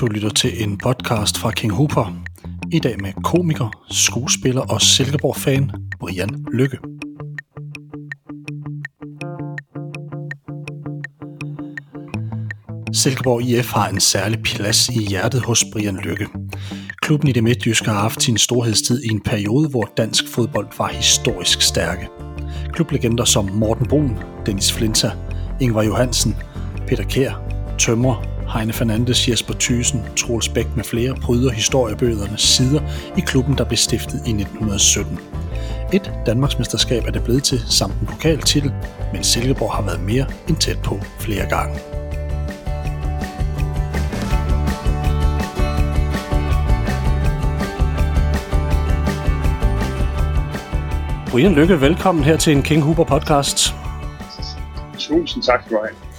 Du lytter til en podcast fra King Hooper. I dag med komiker, skuespiller og Silkeborg-fan Brian Lykke. Silkeborg IF har en særlig plads i hjertet hos Brian Lykke. Klubben i det midtjyske har haft sin storhedstid i en periode, hvor dansk fodbold var historisk stærke. Klublegender som Morten Brun, Dennis Flinta, Ingvar Johansen, Peter Kær, Tømmer, Heine Fernandes, Jesper Thysen, Troels Bæk med flere bryder historiebøgernes sider i klubben, der blev stiftet i 1917. Et Danmarksmesterskab er det blevet til, samt en pokaltitel, men Silkeborg har været mere end tæt på flere gange. Brian Lykke, velkommen her til en King Huber podcast. Tusind tak Brian.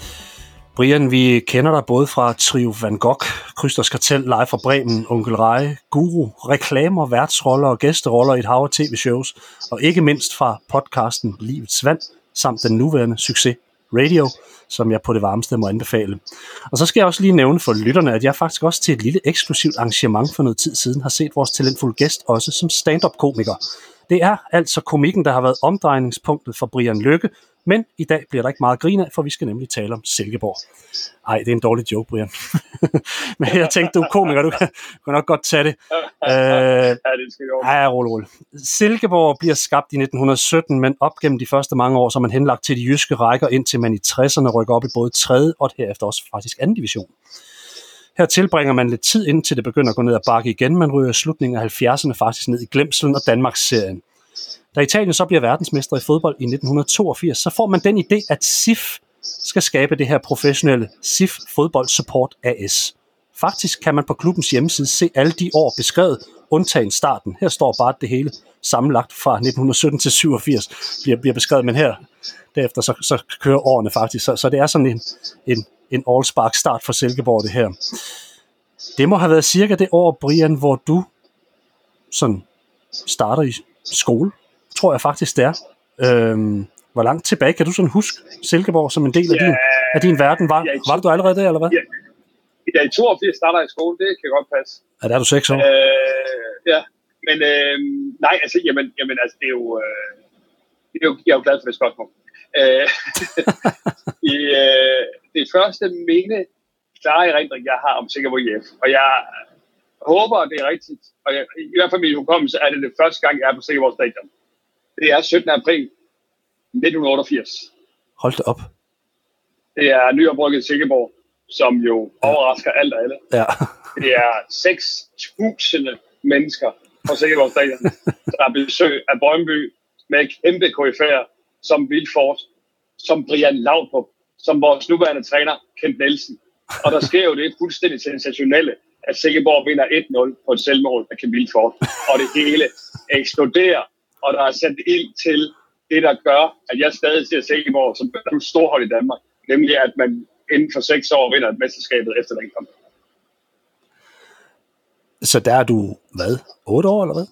Brian, vi kender dig både fra Trio Van Gogh, Krysters Kartel, Live fra Bremen, Onkel Rej, Guru, reklamer, værtsroller og gæsteroller i et hav tv-shows, og ikke mindst fra podcasten Livets Vand, samt den nuværende succes Radio, som jeg på det varmeste må anbefale. Og så skal jeg også lige nævne for lytterne, at jeg faktisk også til et lille eksklusivt arrangement for noget tid siden har set vores talentfulde gæst også som stand-up-komiker. Det er altså komikken, der har været omdrejningspunktet for Brian Lykke, men i dag bliver der ikke meget grin af, for vi skal nemlig tale om Silkeborg. Ej, det er en dårlig joke, Brian. men jeg tænkte, du er komiker, du kan, kan nok godt tage det. Øh, ja, det skal rolig, rolig. Silkeborg bliver skabt i 1917, men op gennem de første mange år, så er man henlagt til de jyske rækker, indtil man i 60'erne rykker op i både 3. og herefter også faktisk 2. division. Her tilbringer man lidt tid, indtil det begynder at gå ned ad bakke igen. Man ryger slutningen af 70'erne faktisk ned i glemselen og Danmarks-serien. Da Italien så bliver verdensmester i fodbold i 1982, så får man den idé, at SIF skal skabe det her professionelle SIF Fodbold Support AS. Faktisk kan man på klubbens hjemmeside se alle de år beskrevet, undtagen starten. Her står bare det hele sammenlagt fra 1917 til 87 bliver, bliver beskrevet, men her derefter så, så kører årene faktisk. Så, så det er sådan en, en, en all-spark start for Silkeborg, det her. Det må have været cirka det år, Brian, hvor du sådan starter i skole, tror jeg faktisk det er. Øhm, hvor langt tilbage kan du sådan huske Silkeborg som en del af, Ja, din, af din verden? Var, ja, var du allerede der, eller hvad? Ja. Ja, i 82 starter jeg i skole, det kan godt passe. Ja, der er du seks år. Øh, ja, men øh, nej, altså, jamen, jamen, altså, det er jo, øh, det er jo, jeg er jo glad for det spørgsmål. Øh, i, øh, det første minde, klare erindring, jeg har om Silkeborg IF, og jeg håber, det er rigtigt, og jeg, i hvert fald min hukommelse, er det det første gang, jeg er på Silkeborg Stadion. Det er 17. april 1988. Hold da op. Det er nyoprykket Silkeborg, som jo overrasker alt og alle. Ja. Det er 6.000 mennesker på Silkeborg Stadion, der har besøg af Brøndby med kæmpe KF'er som Vilfort, som Brian Laudrup, som vores nuværende træner, Kent Nielsen. Og der sker jo det fuldstændig sensationelle, at Silkeborg vinder 1-0 på et selvmål af Kim Vilfort, og det hele eksploderer, og der er sendt ild til det, der gør, at jeg stadig ser Silkeborg som et storhold i Danmark, nemlig at man inden for seks år vinder et mesterskabet efter den kamp. Så der er du, hvad, 8 år eller hvad?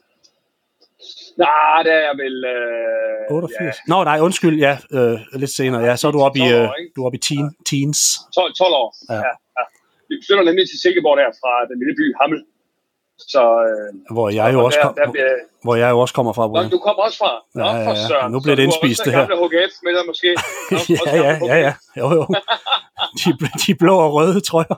Nej, det er vel... Øh, 88? Ja, Nå, nej, undskyld, ja, øh, lidt senere. Ja, så er du oppe i, 12 øh, du er oppe i teen, teens. 12, 12 år. Ja. Ja. Ja, ja. Vi flytter nemlig til Silkeborg der fra den lille by Hammel. Så, øh, Hvor jeg jo og også, der, kom, der bliver, hvor jeg jo også kommer fra. Nå, Brian. du kommer også fra? Nå, Ja, ja, for ja. søren. Nu bliver Så det du indspist, det her. gamle HGF med dig måske? Nå, ja, ja, ja, ja. Jo, jo. De, de blå og røde, tror jeg.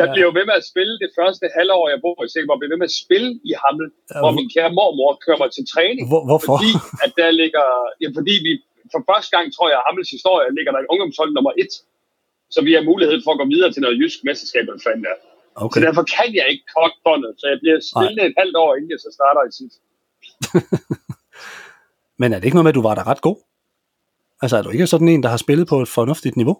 Jeg Ja. bliver jo ved med at spille det første halvår, jeg bor i Silkeborg. Jeg bliver ved med at spille i Hammel, Ja, hvor min kære mormor kører mig til træning. Hvor, hvorfor? Fordi, at der ligger, ja, fordi vi for første gang, tror jeg, Hammels historie, ligger der et ungdomshold nummer et. Så vi har mulighed for at gå videre til noget jysk mesterskab, eller hvad fanden det er. Så Okay. derfor kan jeg ikke kort båndet, så jeg bliver spillet et halvt år, inden jeg så starter i sidst. Men er det ikke noget med, at du var der ret god? Altså, er du ikke sådan en, der har spillet på et fornuftigt niveau?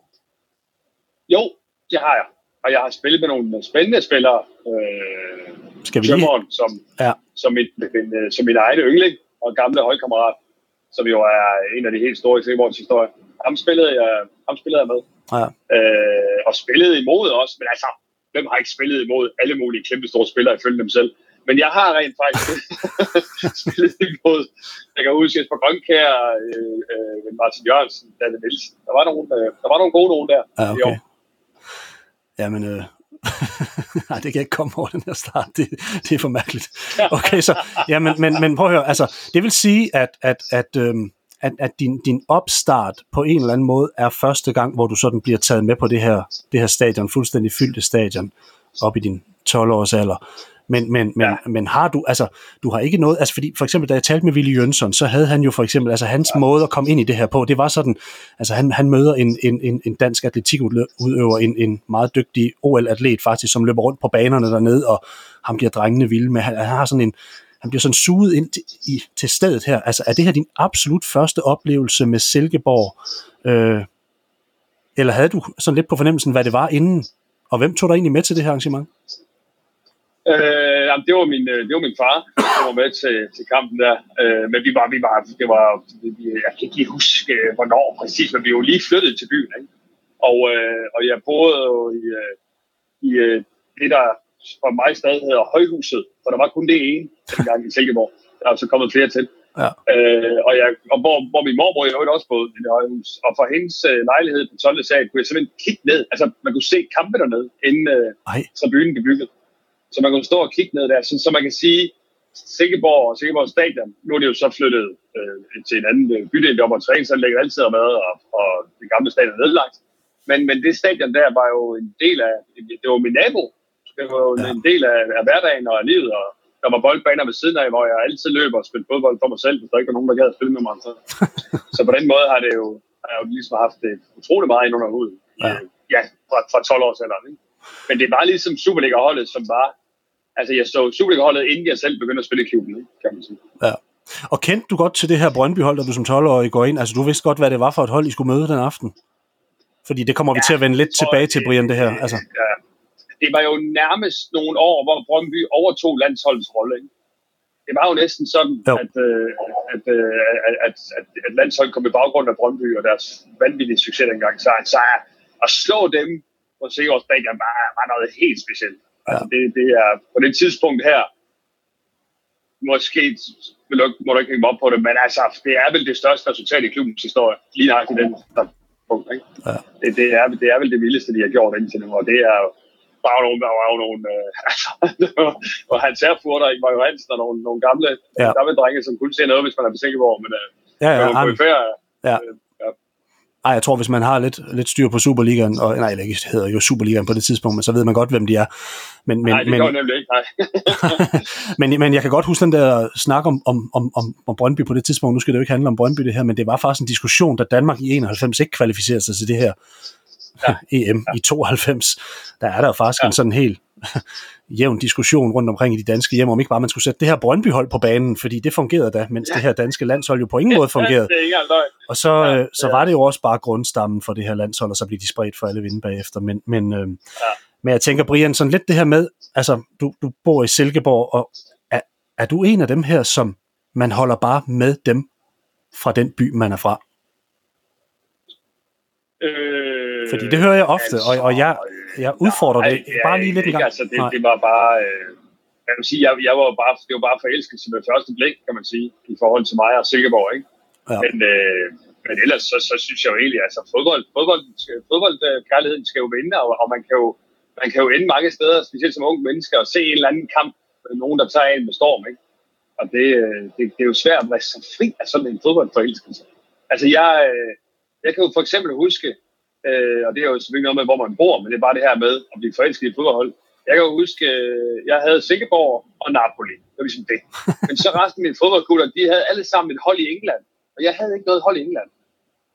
Jo, det har jeg. Og jeg har spillet med nogle spændende spillere. Øh, Skal vi. Tømmeren, som, Ja. som, min, min, øh, som min egen yndling og gamle holdkammerat, som jo er en af de helt store i Silkeborgs historie. Ham spillede jeg, ham spillede jeg med. Ja. Øh, og spillede imod også, men altså, hvem har ikke spillet imod alle mulige kæmpe store spillere ifølge dem selv? Men jeg har rent faktisk spillet imod, jeg kan huske Jesper Grønkær, øh, øh, Martin Jørgensen, David Nielsen. Der var nogle, øh, der var nogle gode nogen der. Ja, i okay. år. Jamen, øh, Nej, det kan jeg ikke komme over den her start. Det, det er for mærkeligt. Okay, så, ja, men, men, men prøv at høre, altså, det vil sige, at, at, at, øhm, at, at din, din opstart på en eller anden måde er første gang, hvor du sådan bliver taget med på det her, det her stadion, fuldstændig fyldte stadion, op i din 12-års alder. Men, men, men, ja. men har du, altså, du har ikke noget, altså fordi for eksempel, da jeg talte med Willy Jønsson, så havde han jo for eksempel, altså hans ja. måde at komme ind i det her på, det var sådan, altså han, han møder en, en, en, en dansk atletikudøver, en, en meget dygtig OL-atlet faktisk, som løber rundt på banerne dernede, og han bliver drengende vilde med, han, han har sådan en, han bliver sådan suget ind til, i, til stedet her. Altså, er det her din absolut første oplevelse med Silkeborg? Øh, eller havde du sådan lidt på fornemmelsen, hvad det var inden? Og hvem tog dig egentlig med til det her arrangement? Øh, jamen, det var min, øh, det var min far, der var med til, til kampen der. Øh, men vi var, vi var, det var, vi, jeg kan ikke huske, øh, hvornår præcis, men vi var lige flyttet til byen, ikke? Og, øh, og jeg boede jo i, øh, i det, der for mig stadig hedder Højhuset, for der var kun det ene dengang i Silkeborg. Der er så kommet flere til. Ja. Øh, og, jeg, og hvor, hvor min mormor jo også boede i det højhus. Og for hendes øh, lejlighed på 12. sal kunne jeg simpelthen kigge ned. Altså, man kunne se kampe dernede, inden øh, tribunen blev bygget. Så man kunne stå og kigge ned der. Så, så man kan sige, Silkeborg og Silkeborg Stadion, nu er det jo så flyttet øh, til en anden øh, bydel, der var træning, så det ligger altid med, og, og det gamle stadion er nedlagt. Men, men det stadion der var jo en del af, det var min nabo, det var jo ja. en del af, af hverdagen og af livet, og der var boldbaner ved siden af, hvor jeg altid løber og spiller fodbold for mig selv, hvis der ikke var nogen, der gad at spille med mig. Så, så på den måde har det jo, har jeg jo ligesom haft det utrolig meget ind under huden. Ja, ja fra, fra 12 år siden. Ikke? Men det var ligesom Superliga-holdet, som var... Altså, jeg så Superliga-holdet, inden jeg selv begyndte at spille i klubben, ikke? kan man sige. Ja. Og kendte du godt til det her Brøndby-hold, da du som 12-årig går ind? Altså, du vidste godt, hvad det var for et hold, I skulle møde den aften? Fordi det kommer vi ja, til at vende lidt tilbage til, Brian, det her. Altså. Ja, det var jo nærmest nogle år, hvor Brøndby overtog landsholdets rolle. Ikke? Det var jo næsten sådan, at, øh, at, øh, at, at, at, at landsholdet kom i baggrund af Brøndby og deres vanvittige succes dengang. Så, så at slå dem på Sigurds Stadion var, var noget helt specielt. Ja. Altså, det, det er på det tidspunkt her, måske må du ikke hænge op på det, men altså, det er vel det største resultat i klubbens historie, lige i den punkt. Ikke? Ja. Det, det, er, det er vel det vildeste, de har gjort indtil nu, og det er der var nogle, der var jo nogle, øh, altså, og Hans Erfurter, var jo Hansen og nogle, nogle gamle, ja. gamle drenge, som kunne se noget, hvis man er på Silkeborg, men øh, ja, ja, ja, ja, ja. Øh, ej, jeg tror, hvis man har lidt, lidt styr på Superligaen, og nej, det hedder jo Superligaen på det tidspunkt, men så ved man godt, hvem de er. Men, men, nej, det men, gør nemlig ikke, nej. men, men jeg kan godt huske den der snak om, om, om, om, om Brøndby på det tidspunkt. Nu skal det jo ikke handle om Brøndby det her, men det var faktisk en diskussion, da Danmark i 91 ikke kvalificerede sig til det her ja. EM ja. i 92. Der er der jo faktisk ja. en sådan helt jævn diskussion rundt omkring i de danske hjem, om ikke bare man skulle sætte det her Brøndby-hold på banen, fordi det fungerede da, mens ja. det her danske landshold jo på ingen måde fungerede. Ja, det er og så, ja, øh, så var det jo også bare grundstammen for det her landshold, og så blev de spredt for alle vinde bagefter. Men, men, øh, ja. men jeg tænker, Brian, sådan lidt det her med, altså du, du bor i Silkeborg, og er, er du en af dem her, som man holder bare med dem fra den by, man er fra? Øh, Fordi det hører jeg ofte, altså, og, og jeg, jeg udfordrer nej, det ja, bare lige lidt en gang. Altså, det, det var bare... Øh, jeg vil sige, jeg, jeg var bare, det var bare forelskelse med første blik, kan man sige, i forhold til mig og Silkeborg, ikke? Ja. Men, øh, men ellers så, så synes jeg jo egentlig, altså fodbold, fodbold, fodboldkærligheden skal jo vinde, og, og man, kan jo, man kan jo ende mange steder, specielt som unge mennesker, og se en eller anden kamp, nogen der tager en med storm, ikke? Og det, øh, det, det er jo svært at være så fri af sådan en fodboldforelskelse. Altså jeg, øh, jeg kan jo for eksempel huske, øh, og det er jo selvfølgelig noget med, hvor man bor, men det er bare det her med at blive forelsket i fodboldhold. Jeg kan jo huske, øh, jeg havde Silkeborg og Napoli. Det var ligesom det. Men så resten af mine fodboldkutter, de havde alle sammen et hold i England. Og jeg havde ikke noget hold i England.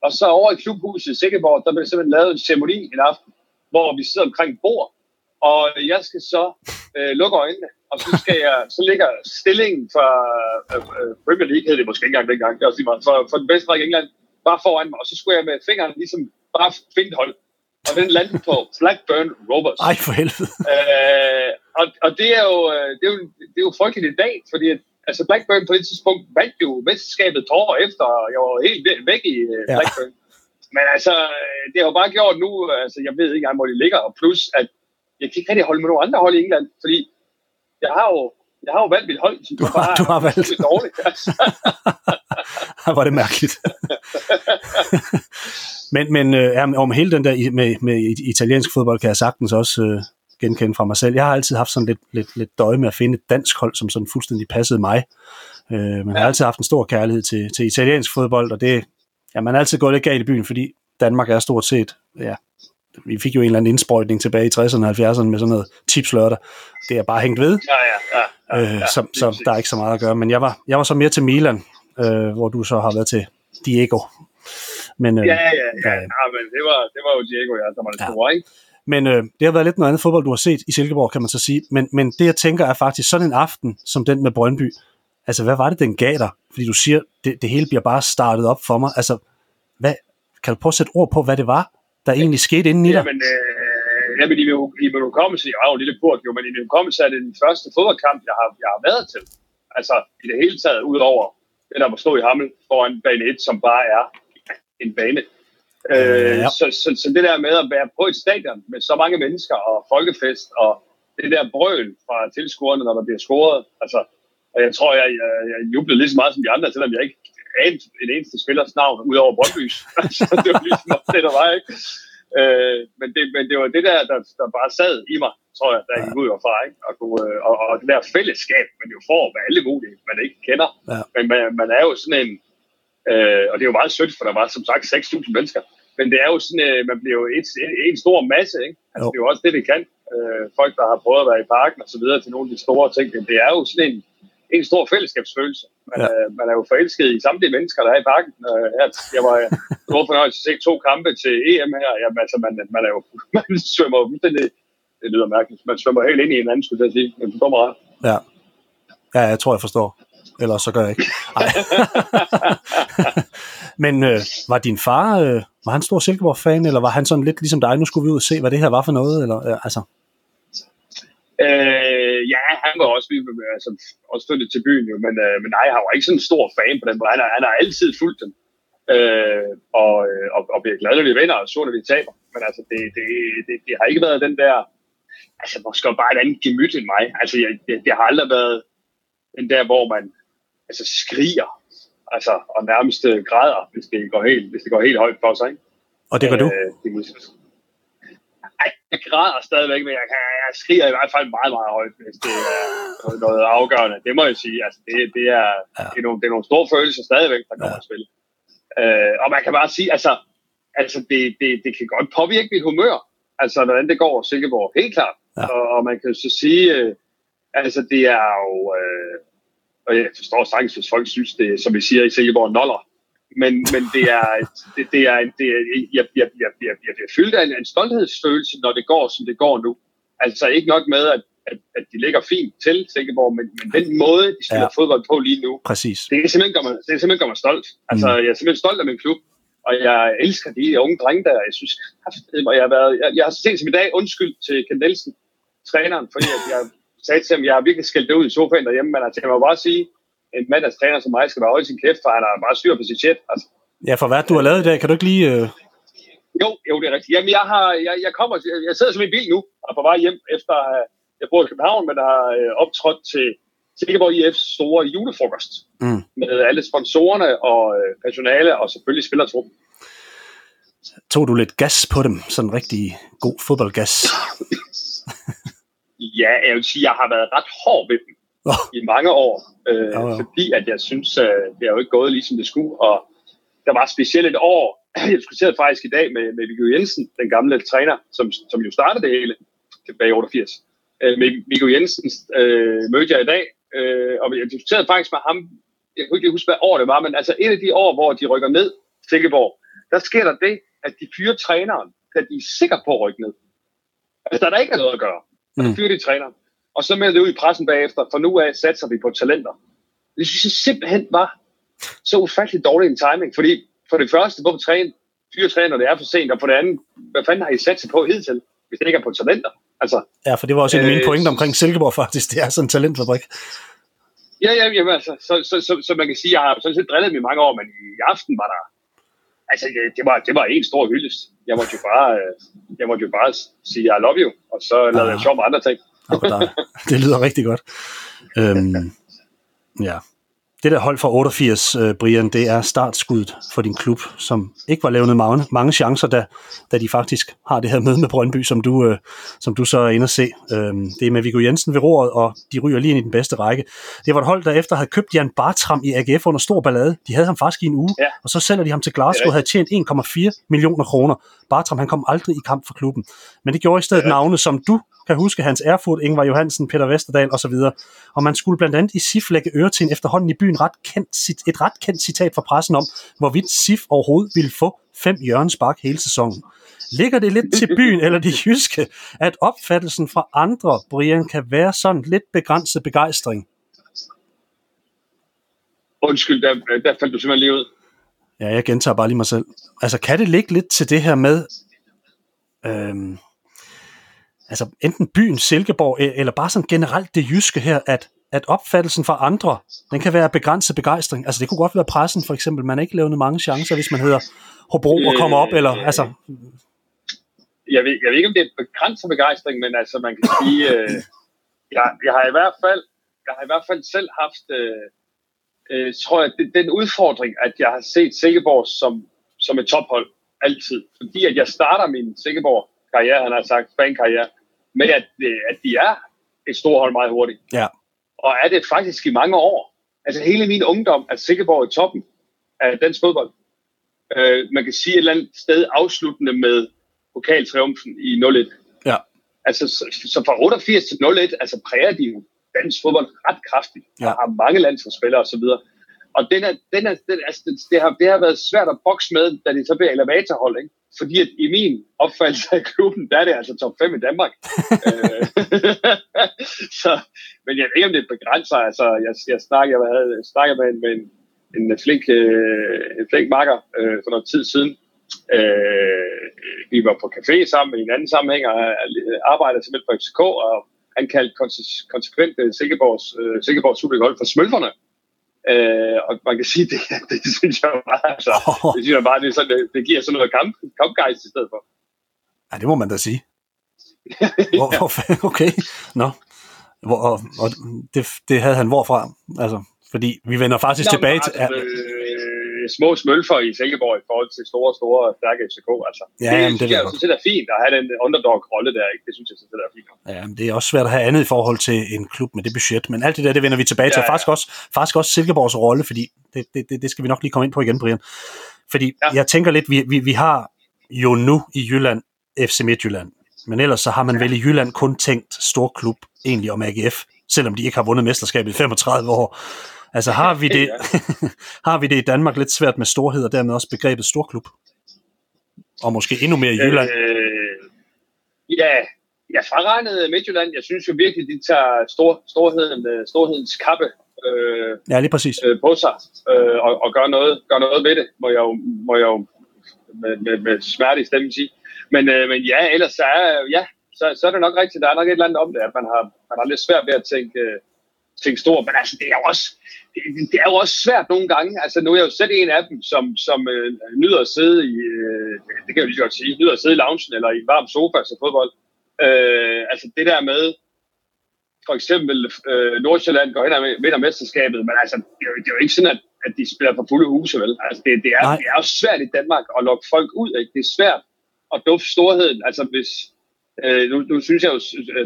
Og så over i klubhuset i Silkeborg, der blev simpelthen lavet en ceremoni en aften, hvor vi sidder omkring et bord, og jeg skal så øh, lukke øjnene, og så skal jeg, så ligger stillingen for øh, øh, Premier League, hed det måske ikke engang dengang, det er også lige meget, for, for den bedste række i England, bare foran mig, og så skulle jeg med fingeren ligesom bare finde hold. Og den landede på Blackburn Rovers. Ej, for helvede. Øh, og, og det er jo, øh, det er jo, det er jo frygteligt i dag, fordi at, altså Blackburn på det tidspunkt vandt jo mesterskabet to år efter, og jeg var helt væk i Blackburn. Ja. Men altså, det har jo bare gjort nu, altså jeg ved ikke engang, hvor de ligger, og plus at jeg kan ikke rigtig holde med nogen andre hold i England, fordi jeg har jo, jeg har jo valgt mit hold, som du har, bare, du har valgt. dårligt. Altså. var det mærkeligt. men men øh, om hele den der med, med italiensk fodbold, kan jeg sagtens også øh, genkende fra mig selv. Jeg har altid haft sådan lidt, lidt, lidt døje med at finde et dansk hold, som sådan fuldstændig passede mig. Øh, man ja. har altid haft en stor kærlighed til, til italiensk fodbold, og det, ja, man er altid gået lidt galt i byen, fordi Danmark er stort set, ja, vi fik jo en eller anden indsprøjtning tilbage i 60'erne og 70'erne med sådan noget tipslørdag. Det er bare hængt ved, ja, ja, ja, ja, øh, ja, så, så der er ikke så meget at gøre. Men jeg var, jeg var så mere til Milan, øh, hvor du så har været til Diego. Men, øh, ja, ja, ja, ja, ja, men det var, det var jo Diego, ja, der var det ja. store, ikke? Men øh, det har været lidt noget andet fodbold, du har set i Silkeborg, kan man så sige. Men, men det, jeg tænker, er faktisk sådan en aften, som den med Brøndby. Altså, hvad var det, den gav dig? Fordi du siger, det, det hele bliver bare startet op for mig. Altså, hvad, kan du prøve at sætte ord på, hvad det var, der egentlig skete inden i dig? Jamen, øh, jamen i, i min hukommelse, jeg jo en lille port, jo, men i min hukommelse er det den første fodboldkamp, jeg har, jeg har været til. Altså, i det hele taget, udover det, der må stå i Hammel foran bane 1, som bare er en bane. Øh, ja. så, så, så det der med at være på et stadion med så mange mennesker og folkefest og det der brøl fra tilskuerne, når der bliver scoret. Altså, og jeg tror, jeg, jeg, jeg jublede lige så meget som de andre, selvom jeg ikke anede en eneste spillers navn, udover Brøndbys. altså, det var ligesom det, der var, ikke? Øh, men, det, men det var det der, der, der bare sad i mig, tror jeg, da jeg gik ud fra, ikke? Og, øh, og, og det der fællesskab, man jo får med alle mulige, man ikke kender. Ja. Men man, man er jo sådan en, Øh, og det er jo meget sødt, for der var som sagt 6.000 mennesker. Men det er jo sådan, øh, man bliver jo et, en, en stor masse, ikke? Altså, det er jo også det, det kan. Øh, folk, der har prøvet at være i parken og så videre til nogle af de store ting. Det er jo sådan en, en stor fællesskabsfølelse. Man, ja. øh, man er jo forelsket i samtlige mennesker, der er i parken. Øh, her, jeg var stor fornøjelse at se to kampe til EM her. Jamen, altså, man, man er jo man svømmer jo fuldstændig det lyder mærkeligt. Man svømmer helt ind i en anden, skulle jeg sige. Men du kommer ret. Ja. ja, jeg tror, jeg forstår. Eller så gør jeg ikke. Men øh, var din far, øh, var han stor Silkeborg-fan, eller var han sådan lidt ligesom dig, nu skulle vi ud og se, hvad det her var for noget? Eller, øh, altså? Øh, ja, han var også, altså, også flyttet til byen, jo, men, øh, men nej, han var ikke sådan en stor fan på den måde. Han har, han har altid fulgt dem. Øh, og, øh, og, og bliver glad, når vi vinder, og så, når vi taber. Men altså, det, det, det, det har ikke været den der, altså måske bare et andet gemyt end mig. Altså, jeg, det, det har aldrig været den der, hvor man altså skriger, altså, og nærmest øh, græder, hvis det går helt, hvis det går helt højt for sig. Ikke? Og det gør du? Øh, det ej, jeg græder stadigvæk, men jeg, jeg skriger i hvert fald meget, meget højt, hvis det er noget afgørende. Det må jeg sige. Altså, det, det, er, ja. det, er nogle, det er nogle store følelser stadigvæk, der kommer ja. at spille. Øh, og man kan bare sige, altså, altså det, det, det kan godt påvirke mit humør, altså hvordan det går Silkeborg, helt klart. Ja. Og, og man kan så sige, øh, altså det er jo, øh, og jeg forstår sagtens, hvis folk synes, det som vi siger i Silkeborg, noller. Men, men det er, det, det er, det er jeg, jeg, jeg, jeg, jeg bliver fyldt af en, en stolthedsfølelse, når det går, som det går nu. Altså ikke nok med, at, at, at de ligger fint til Silkeborg, men, men den måde, de spiller ja. fodbold på lige nu, Præcis. det er simpelthen gør mig, det er simpelthen gør mig stolt. Altså, mm. jeg er simpelthen stolt af min klub, og jeg elsker de unge drenge der. Jeg synes, jeg har, været, jeg, jeg har set som i dag undskyld til Ken Nielsen, træneren, fordi at jeg sagde til ham, jeg har virkelig skældt det ud i sofaen derhjemme, men altså, jeg må bare sige, en mandagstræner som mig skal bare holde sin kæft, for han har bare styr på sit shit. Altså. Ja, for hvad du har lavet i dag, kan du ikke lige... Øh... Jo, jo, det er rigtigt. Jamen, jeg, har, jeg, jeg, kommer, jeg sidder som i bil nu, og er på vej hjem efter, jeg bor i København, men har øh, optrådt til Silkeborg IF's store julefrokost mm. med alle sponsorerne og øh, personale og selvfølgelig spillertruppen. Tog du lidt gas på dem? Sådan rigtig god fodboldgas? ja, jeg vil sige, jeg har været ret hård ved dem oh. i mange år, øh, oh, oh. fordi at jeg synes, øh, det er jo ikke gået ligesom det skulle, og der var specielt et år, jeg diskuterede faktisk i dag med, med Viggo Jensen, den gamle træner, som, som jo startede det hele tilbage i 88. Øh, med Viggo Jensens øh, mødte jeg i dag, øh, og jeg diskuterede faktisk med ham, jeg kunne ikke huske, hvad år det var, men altså et af de år, hvor de rykker ned, Silkeborg, der sker der det, at de fyrer træneren, da de er sikre på at rykke ned. Altså, der er der ikke noget at gøre. Og mm. fyrer de træneren. Og så melder det ud i pressen bagefter, for nu af satser vi på talenter. Det synes jeg simpelthen var så ufattelig dårlig en timing, fordi for det første, hvorfor træne, fyre træner, det er for sent, og for det andet, hvad fanden har I sat sig på hidtil, hvis det ikke er på talenter? Altså, ja, for det var også en af mine øh, pointer omkring Silkeborg faktisk, det er sådan en talentfabrik. Ja, ja, ja altså, så, så, så, så, man kan sige, jeg har sådan set drillet mig i mange år, men i aften var der, altså det var, det var en stor hyldest. Jeg måtte jo bare, øh, jeg måtte jo bare sige, I love you, og så lavede jeg sjov med andre ting. det lyder rigtig godt. Øhm, ja. Det der hold fra 88, uh, Brian, det er startskuddet for din klub, som ikke var lavet mange, mange chancer, da, da de faktisk har det her møde med Brøndby, som du, uh, som du så er inde at se. Uh, det er med Viggo Jensen ved roret, og de ryger lige ind i den bedste række. Det var et hold, der efter havde købt Jan Bartram i AGF under stor ballade. De havde ham faktisk i en uge, ja. og så sælger de ham til Glasgow og havde tjent 1,4 millioner kroner. Bartram, han kom aldrig i kamp for klubben. Men det gjorde i stedet ja. navne, som du kan huske Hans Erfurt, Ingvar Johansen, Peter Vesterdal osv. Og man skulle blandt andet i SIF lægge øre til en efterhånden i byen ret kendt, et ret kendt citat fra pressen om, hvorvidt SIF overhovedet ville få fem hjørnespark hele sæsonen. Ligger det lidt til byen eller de jyske, at opfattelsen fra andre, Brian, kan være sådan lidt begrænset begejstring? Undskyld, der, der faldt du simpelthen lige ud. Ja, jeg gentager bare lige mig selv. Altså, kan det ligge lidt til det her med, øhm, altså enten byen Silkeborg, e- eller bare sådan generelt det jyske her, at, at opfattelsen fra andre, den kan være begrænset begejstring. Altså det kunne godt være pressen for eksempel, man ikke lavet mange chancer, hvis man hedder Hobro og kommer op, eller altså... Jeg ved, jeg ved ikke, om det er begrænset begejstring, men altså man kan sige, øh, jeg, jeg har i hvert fald, jeg har i hvert fald selv haft, øh, øh, tror jeg, det, den udfordring, at jeg har set Silkeborg som, som et tophold altid. Fordi at jeg starter min Silkeborg karriere, han har sagt, fankarriere, med at, øh, at de er et stort hold meget hurtigt. Ja. Og er det faktisk i mange år. Altså hele min ungdom er Sikkerborg i toppen af dansk fodbold. Øh, man kan sige et eller andet sted afsluttende med pokaltriumfen i 0-1. Ja. Altså, så, så fra 88 til 0-1, altså præger de jo dansk fodbold ret kraftigt. Ja. Og har mange landsholdsspillere osv. Og, og den er, den er, den, altså, det, har, det har været svært at bokse med, da det så bliver elevatorhold. Ikke? fordi at i min opfattelse af klubben, der er det altså top 5 i Danmark. Øh, så, men jeg ved ikke, om det begrænser. Altså, jeg, jeg, snakker, jeg, havde, snakkede med en, med en, en flink, øh, en flink makker øh, for noget tid siden. Øh, vi var på café sammen i en anden sammenhæng og arbejdede simpelthen på FCK, og han kaldte konsekvent Silkeborgs, øh, Silkeborgs Superliga-hold for smølferne. Øh, og man kan sige, det, det, det synes jeg bare, altså, oh. det synes jeg bare, det, er sådan, det, det giver sådan noget kamp, kampgejst i stedet for. Ja, det må man da sige. Hvor, hvor, okay, nå. Hvor, og, og det, det havde han hvorfra? Altså, fordi vi vender faktisk Nå, tilbage til... Altså, øh, små smølfer i Silkeborg i forhold til store, store, stærke FCK. Altså. Ja, det, jamen, det, det, synes, det er fint at have den underdog-rolle der. Ikke? Det synes jeg det er fint. Ja, men det er også svært at have andet i forhold til en klub med det budget. Men alt det der, det vender vi tilbage ja, til. Faktisk, også, faktisk også Silkeborgs rolle, fordi det, det, det, skal vi nok lige komme ind på igen, Brian. Fordi ja. jeg tænker lidt, vi, vi, vi har jo nu i Jylland FC Midtjylland. Men ellers så har man vel i Jylland kun tænkt stor klub egentlig om AGF, selvom de ikke har vundet mesterskabet i 35 år. Altså har vi det, har vi det i Danmark lidt svært med storhed, og dermed også begrebet storklub? Og måske endnu mere i Jylland? Øh, ja, jeg fraregnede Midtjylland. Jeg synes jo virkelig, de tager stor, storheden, øh, storhedens kappe øh, ja, lige præcis. Øh, på sig øh, og, og gør, noget, gør noget ved det, må jeg jo, må jeg jo med, med, med smerte i stemmen sige. Men, øh, men ja, ellers så er, ja, så, så er det nok rigtigt. Der er nok et eller andet om det, at man har, man har lidt svært ved at tænke, øh, tænke stort. Men altså, det er jo også, det, det er jo også svært nogle gange. Altså, nu er jeg jo selv en af dem, som, som øh, nyder at sidde i, øh, det kan jeg jo lige godt sige, nyder at sidde i loungen eller i en varm sofa til fodbold. Øh, altså, det der med, for eksempel øh, Nordsjælland går ind og vinder mesterskabet, men altså, det er jo, det er jo ikke sådan, at, at de spiller for fulde huse, vel? Altså, det, det, er, det er jo svært i Danmark at lokke folk ud, ikke? Det er svært at dufte storheden. Altså, hvis, Øh, nu, nu synes jeg jo,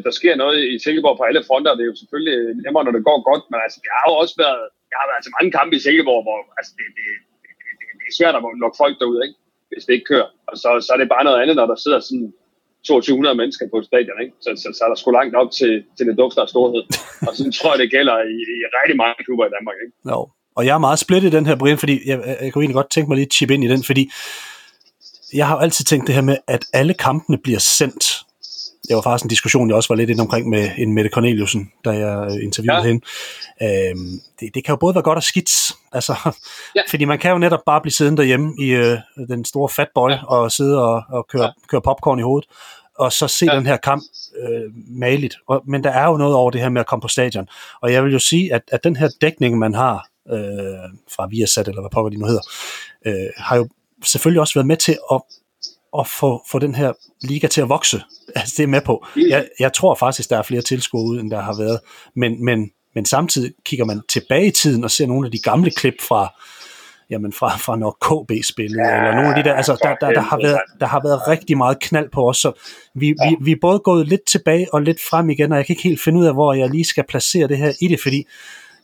der sker noget i Silkeborg på alle fronter, det er jo selvfølgelig nemmere, når det går godt, men altså, jeg har jo også været, jeg har været altså mange kampe i Silkeborg, hvor altså, det, det, det, det, det er svært at lukke folk derud, ikke? hvis det ikke kører. Og så, så er det bare noget andet, når der sidder sådan 2200 mennesker på et stadion, ikke? Så, så, så er der sgu langt op til, til det dufter af storhed. Og sådan tror jeg, det gælder i, i rigtig mange klubber i Danmark. Ikke? No. Og jeg er meget splittet i den her, Brian, fordi jeg, jeg kunne egentlig godt tænke mig lige at chip ind i den, fordi jeg har altid tænkt det her med, at alle kampene bliver sendt det var faktisk en diskussion, jeg også var lidt inde omkring med en Mette Corneliusen, da jeg interviewede ja. hende. Øhm, det, det kan jo både være godt og skidt, altså, ja. fordi man kan jo netop bare blive siddende derhjemme i øh, den store fatboy ja. og sidde og, og køre, ja. køre popcorn i hovedet, og så se ja. den her kamp øh, maligt. Og, men der er jo noget over det her med at komme på stadion. Og jeg vil jo sige, at, at den her dækning, man har øh, fra Viasat, eller hvad pokker de nu hedder, øh, har jo selvfølgelig også været med til at at få, få den her liga til at vokse. Altså, det er med på. Jeg, jeg tror faktisk, der er flere tilskuere ud, end der har været. Men, men, Men samtidig kigger man tilbage i tiden og ser nogle af de gamle klip fra, jamen fra, fra når KB spillede, ja, eller nogle af de der, altså der, der, der, har været, der har været rigtig meget knald på os, så vi, ja. vi, vi er både gået lidt tilbage og lidt frem igen, og jeg kan ikke helt finde ud af, hvor jeg lige skal placere det her i det, fordi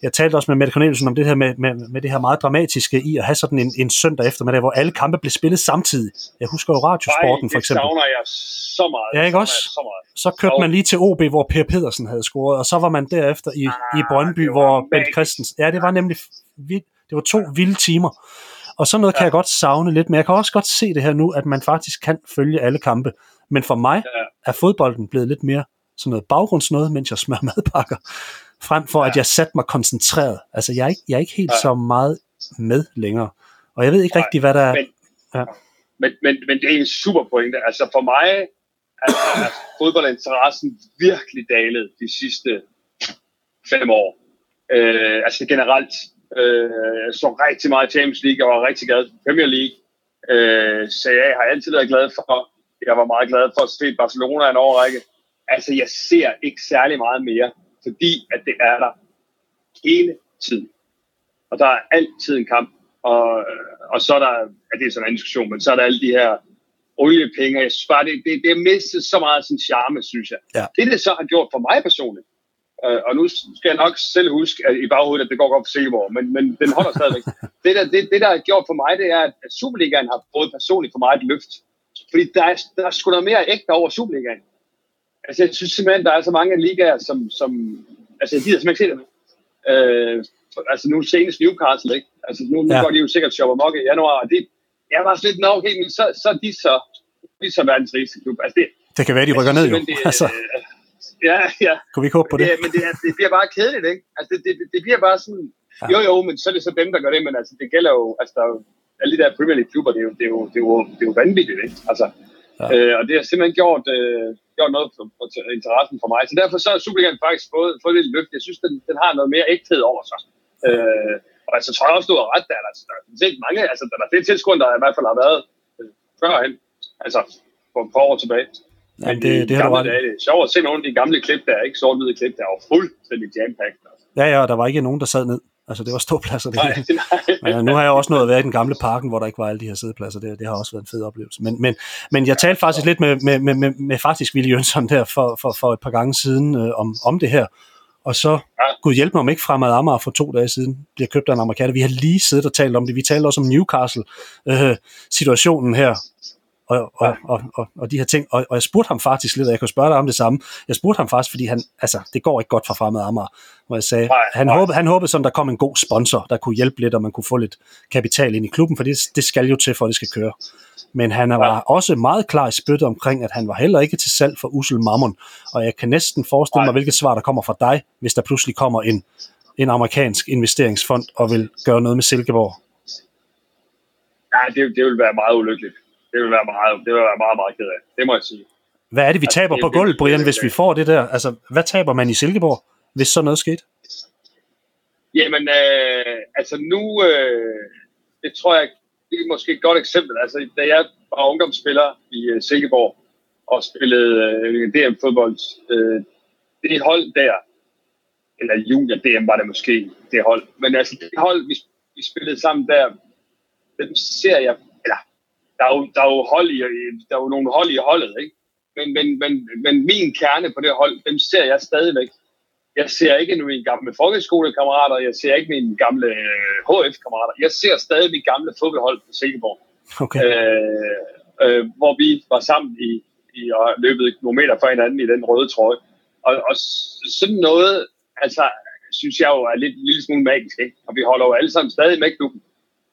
jeg talte også med Mette Corneliusen om det her med, med, med det her meget dramatiske i at have sådan en, en søndag eftermiddag, hvor alle kampe blev spillet samtidig. Jeg husker jo radiosporten for eksempel. det jeg så meget. Ja, ikke også? Så, meget. så kørte man lige til OB, hvor Per Pedersen havde scoret, og så var man derefter i, ah, i Brøndby, hvor Bent Christensen... Ja, det var nemlig... Det var to vilde timer. Og sådan noget ja. kan jeg godt savne lidt, men jeg kan også godt se det her nu, at man faktisk kan følge alle kampe. Men for mig ja. er fodbolden blevet lidt mere sådan noget baggrundsnøde, mens jeg smører madpakker frem for ja. at jeg satte mig koncentreret. Altså, jeg er ikke, jeg er ikke helt ja. så meget med længere. Og jeg ved ikke rigtig, hvad der er... Men, ja. men, men, men det er en super pointe. Altså, for mig er, er fodboldinteressen virkelig dalet de sidste fem år. Øh, altså generelt. Øh, så rigtig meget Champions League, og var rigtig glad for Premier League. Øh, så jeg har altid været glad for. Jeg var meget glad for at se Barcelona en årrække. Altså, jeg ser ikke særlig meget mere fordi at det er der hele tiden. Og der er altid en kamp, og, og så er der, ja, det er sådan en diskussion, men så er der alle de her oliepenge, jeg synes bare, det, det, det har mistet så meget af sin charme, synes jeg. Ja. Det, det så har gjort for mig personligt, øh, og nu skal jeg nok selv huske at i baghovedet, at det går godt for Silkeborg, men, men den holder stadigvæk. det, der, det, det, der har gjort for mig, det er, at Superligaen har fået personligt for mig et løft. Fordi der er, der er sgu noget mere ægte over Superligaen. Altså, jeg synes simpelthen, der er så mange ligaer, som, som altså, jeg gider simpelthen ikke se det med. Øh, altså, nu senest Newcastle, ikke? Altså, nu, nu ja. går de jo sikkert shopper mok i januar, og det, jeg var lidt, nå, okay, men så, så er de så, de så verdens rigeste klub. Altså, det, det kan være, de rykker ned, jo. Det, altså. Øh, ja, ja. Kan vi ikke håbe på det? det men det, det bliver bare kedeligt, ikke? Altså, det, det, det bliver bare sådan, ja. jo, jo, men så er det så dem, der gør det, men altså, det gælder jo, altså, der er alle de der Premier League-klubber, det er jo, det er jo, det er jo, det er jo vanvittigt, ikke? Altså, Ja. Øh, og det har simpelthen gjort, øh, gjort noget for, for, interessen for mig. Så derfor så er Superligaen faktisk fået, fået lidt løft. Jeg synes, den, den har noget mere ægthed over sig. Øh, og altså, tror jeg også, du har ret der. Altså, der er set mange, altså, der er flere tilskuere, der i hvert fald har været øh, førhen. Altså, for et par år tilbage. Ja, Men det, det, det har ret. Dage, det er sjovt at se nogle af de gamle klip, der er ikke sort-hvide klip, der er jo fuldstændig jam-packed. Altså. Ja, ja, der var ikke nogen, der sad ned. Altså, det var ståpladser. Det nej, nej. Men nu har jeg også nået at være i den gamle parken, hvor der ikke var alle de her sædepladser. Det, det har også været en fed oplevelse. Men, men, men jeg talte faktisk lidt med, med, med, med, med faktisk Willy Jønsson der for, for, for et par gange siden øh, om, om det her. Og så, ja. gud hjælp mig om ikke fremad Amager for to dage siden, bliver købt af en amerikaner. Vi har lige siddet og talt om det. Vi talte også om Newcastle-situationen øh, her, og, og, og, og, og de her ting. Og, og jeg spurgte ham faktisk lidt, og jeg kunne spørge dig om det samme. Jeg spurgte ham faktisk, fordi han, altså, det går ikke godt for fremad Amager, hvor jeg sagde, nej, han, nej. Håbede, han håbede sådan, der kom en god sponsor, der kunne hjælpe lidt, og man kunne få lidt kapital ind i klubben, for det, det skal jo til, for at det skal køre. Men han var ja. også meget klar i spyttet omkring, at han var heller ikke til salg for Usel Mammon, og jeg kan næsten forestille nej. mig, hvilket svar der kommer fra dig, hvis der pludselig kommer en, en amerikansk investeringsfond og vil gøre noget med Silkeborg. Ja, det, det vil være meget ulykkeligt det vil være meget, det vil være meget, meget ked af. Det må jeg sige. Hvad er det, vi altså, taber det, på gulvet, Brian, hvis vi får det der? Altså, hvad taber man i Silkeborg, hvis sådan noget skete? Jamen, øh, altså nu, øh, det tror jeg, det er måske et godt eksempel. Altså, da jeg var ungdomsspiller i uh, Silkeborg og spillede øh, DM-fodbold, øh, det hold der, eller junior-DM var det måske, det hold, men altså det hold, vi, vi spillede sammen der, dem ser jeg der er jo, der er jo, hold i, der er jo nogle hold i holdet, ikke? Men, men, men, men min kerne på det hold, dem ser jeg stadigvæk. Jeg ser ikke nu mine gamle folkeskolekammerater, jeg ser ikke mine gamle HF-kammerater. Øh, jeg ser stadig mine gamle fodboldhold på Silkeborg. Okay. Øh, øh, hvor vi var sammen i, i og løbet nogle meter for hinanden i den røde trøje. Og, og sådan noget, altså, synes jeg jo er lidt en lille smule magisk, ikke? Og vi holder jo alle sammen stadig med klubben.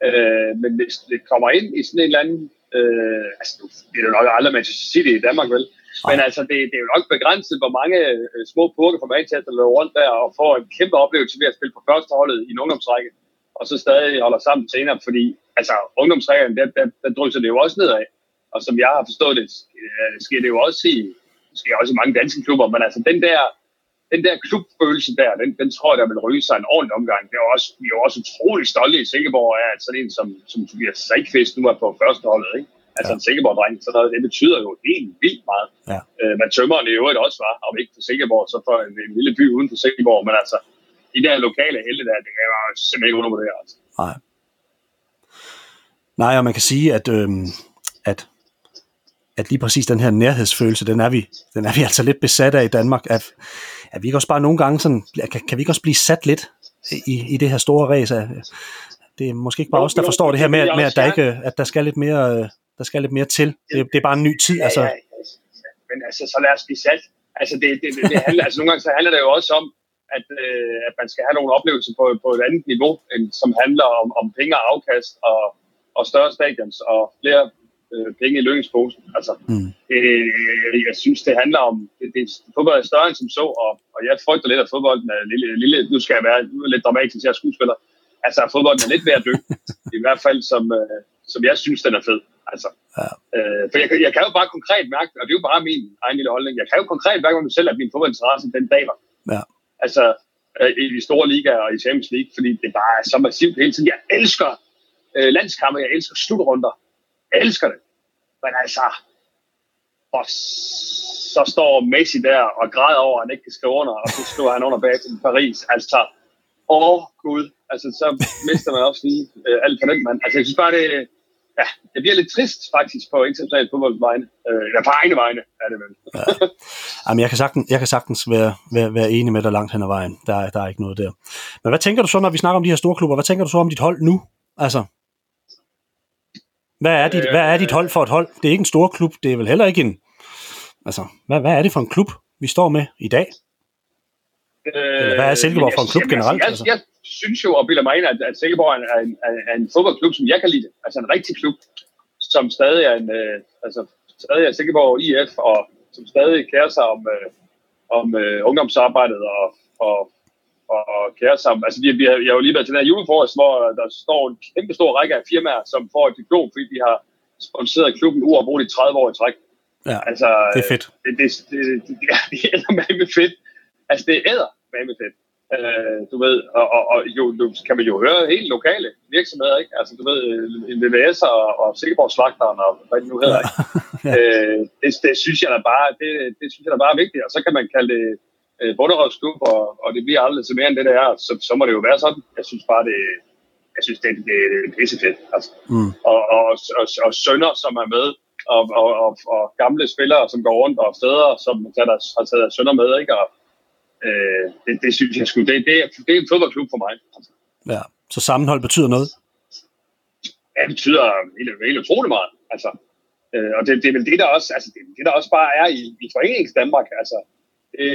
Øh, men hvis det kommer ind i sådan en eller anden... Øh, altså, det er jo nok aldrig Manchester City i Danmark, vel? Men altså, det, det er jo nok begrænset, hvor mange øh, små purker fra Manchester løber rundt der og får en kæmpe oplevelse ved at spille på første holdet i en ungdomsrække, og så stadig holder sammen senere, fordi altså, ungdomsrækken, der, der, der drysser det jo også nedad. Og som jeg har forstået det, sker det jo også i, sker også i mange danske klubber, men altså den der den der klubfølelse der, den, den tror jeg, der vil ryge sig en ordentlig omgang. Det er også, vi er også utrolig stolte i Silkeborg af, at sådan en som, som Tobias Seikvist nu er på førsteholdet. Ikke? Altså ja. en Silkeborg-dreng, så noget, det betyder jo helt vildt meget. Ja. Øh, man tømmer det jo også var, om ikke for Silkeborg, så for en, en lille by uden for Silkeborg, men altså, de der lokale helte der, det var simpelthen ikke undervurderet. Altså. Nej. Nej, og man kan sige, at, øh, at, at lige præcis den her nærhedsfølelse, den er vi, den er vi altså lidt besat af i Danmark. At, at vi kan også bare nogle gange sådan, kan, kan vi ikke også blive sat lidt i, i det her store race? Det er måske ikke bare os, der forstår det her med, med at, der ikke, at der skal lidt mere, der skal lidt mere til. Det, det er bare en ny tid. Altså. Ja, ja, men altså, så lad os blive sat. Altså, det, det, det, det handler, altså, nogle gange så handler det jo også om, at, øh, at man skal have nogle oplevelser på, på et andet niveau, end, som handler om, om penge og afkast og, og større stadions og flere øh, penge i lønningsposen. Altså, mm. øh, jeg synes, det handler om, det, det, fodbold er større end som så, og, og jeg frygter lidt, at fodbolden er lille, lille nu skal jeg være lidt dramatisk til at skuespiller, altså fodbolden er lidt ved at dø, i hvert fald som, øh, som jeg synes, den er fed. Altså, ja. øh, for jeg, jeg kan jo bare konkret mærke, og det er jo bare min egen lille holdning, jeg kan jo konkret mærke mig selv, at min fodboldinteresse, den daler. Ja. Altså, øh, i de store ligaer og i Champions League, fordi det bare er så massivt hele tiden. Jeg elsker øh, landskampe, jeg elsker slutrunder. Jeg elsker det. Men altså, og så står Messi der og græder over, at han ikke kan skrive under, og så skriver han under bag til Paris. Altså, åh gud, altså så mister man også lige øh, alt for den mand. Altså, jeg synes bare, det, ja, det bliver lidt trist faktisk på internationalt fodbolds vegne. Øh, eller på egne vegne er det vel. ja. Jamen, jeg kan sagtens, jeg kan sagtens være, være, være enig med dig langt hen ad vejen. Der, der er ikke noget der. Men hvad tænker du så, når vi snakker om de her store klubber? Hvad tænker du så om dit hold nu? Altså, hvad er dit, øh, hvad er dit hold for et hold? Det er ikke en stor klub, det er vel heller ikke en... Altså, hvad, hvad er det for en klub, vi står med i dag? Eller hvad er Silkeborg for en klub generelt? Jeg, altså? jeg, jeg synes jo, og bilder mig ind, at, at Silkeborg er en, er, er en fodboldklub, som jeg kan lide. Altså en rigtig klub, som stadig er en, øh, altså stadig er Silkeborg IF, og som stadig kærer sig om, øh, om øh, ungdomsarbejdet og, og, og, og sig om, altså vi, vi har, jeg har jo lige været til den her julefrokost, hvor der står en kæmpe stor række af firmaer, som får et diplom, fordi de har sponsoreret klubben uafbrudt i 30 år i træk. Ja, altså, det er fedt. Det, det, det, det, det, det er med fedt. Altså, det æder med fedt. Øh, du ved, og, og, og jo, du, kan man jo høre helt lokale virksomheder, ikke? Altså, du ved, en VVS og, og Silkeborg Slagteren og hvad det nu hedder, ikke? ja. øh, det, det, synes jeg da bare, det, det synes jeg da bare er vigtigt, og så kan man kalde det øh, bunderøvsklub, og, og det bliver aldrig til mere end det, der er, så, så må det jo være sådan. Jeg synes bare, det, jeg synes, det, det, det er pissefedt. Altså. Mm. Og, og, og, og sønner, som er med, og, og, og, og gamle spillere, som går rundt, og steder, som tager, har taget sønner med, ikke? Og, Øh, det, det synes jeg sgu, det, det, er, det er en fodboldklub for mig. Altså. Ja, så sammenhold betyder noget? Ja, det betyder helt, helt utroligt meget. Altså, øh, og det, det er vel det, der også, altså, det, det der også bare er i, i Forenings Danmark. Altså, det,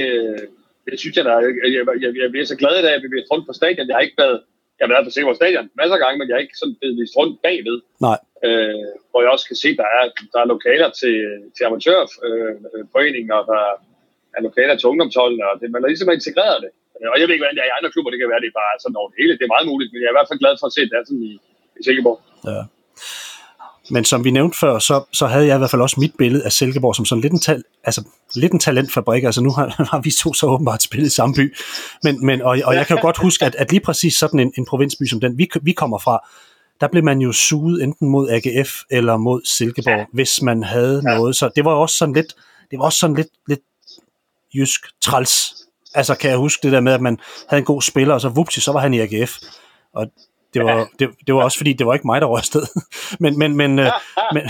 det synes jeg, der jeg, jeg, jeg, jeg, jeg er så glad i dag, at vi bliver rundt på stadion. Jeg har ikke været, jeg har været på Sikkerhed Stadion masser af gange, men jeg har ikke sådan blevet vist rundt bagved. Nej. Øh, hvor jeg også kan se, at der er, der er lokaler til, til amatørforeninger, øh, og der, af lokaler til ungdomsholdene, og det, man har ligesom integreret det. Og jeg ved ikke, hvordan det er i andre klubber, det kan være, det er bare sådan over det hele. Det er meget muligt, men jeg er i hvert fald glad for at se, at det er sådan i, i Silkeborg. Ja. Men som vi nævnte før, så, så havde jeg i hvert fald også mit billede af Silkeborg som sådan lidt en, tal, altså, lidt en talentfabrik. Altså nu har, har vi to så åbenbart spillet i samme by. Men, men, og, og jeg kan jo godt huske, at, at lige præcis sådan en, en provinsby som den, vi, vi kommer fra, der blev man jo suget enten mod AGF eller mod Silkeborg, ja. hvis man havde ja. noget. Så det var også sådan lidt, det var også sådan lidt, lidt jysk træls. Altså kan jeg huske det der med, at man havde en god spiller, og så vupti, så var han i AGF. Og det var, ja. det, det var også fordi, det var ikke mig, der røg afsted. men, men, men, ja, men,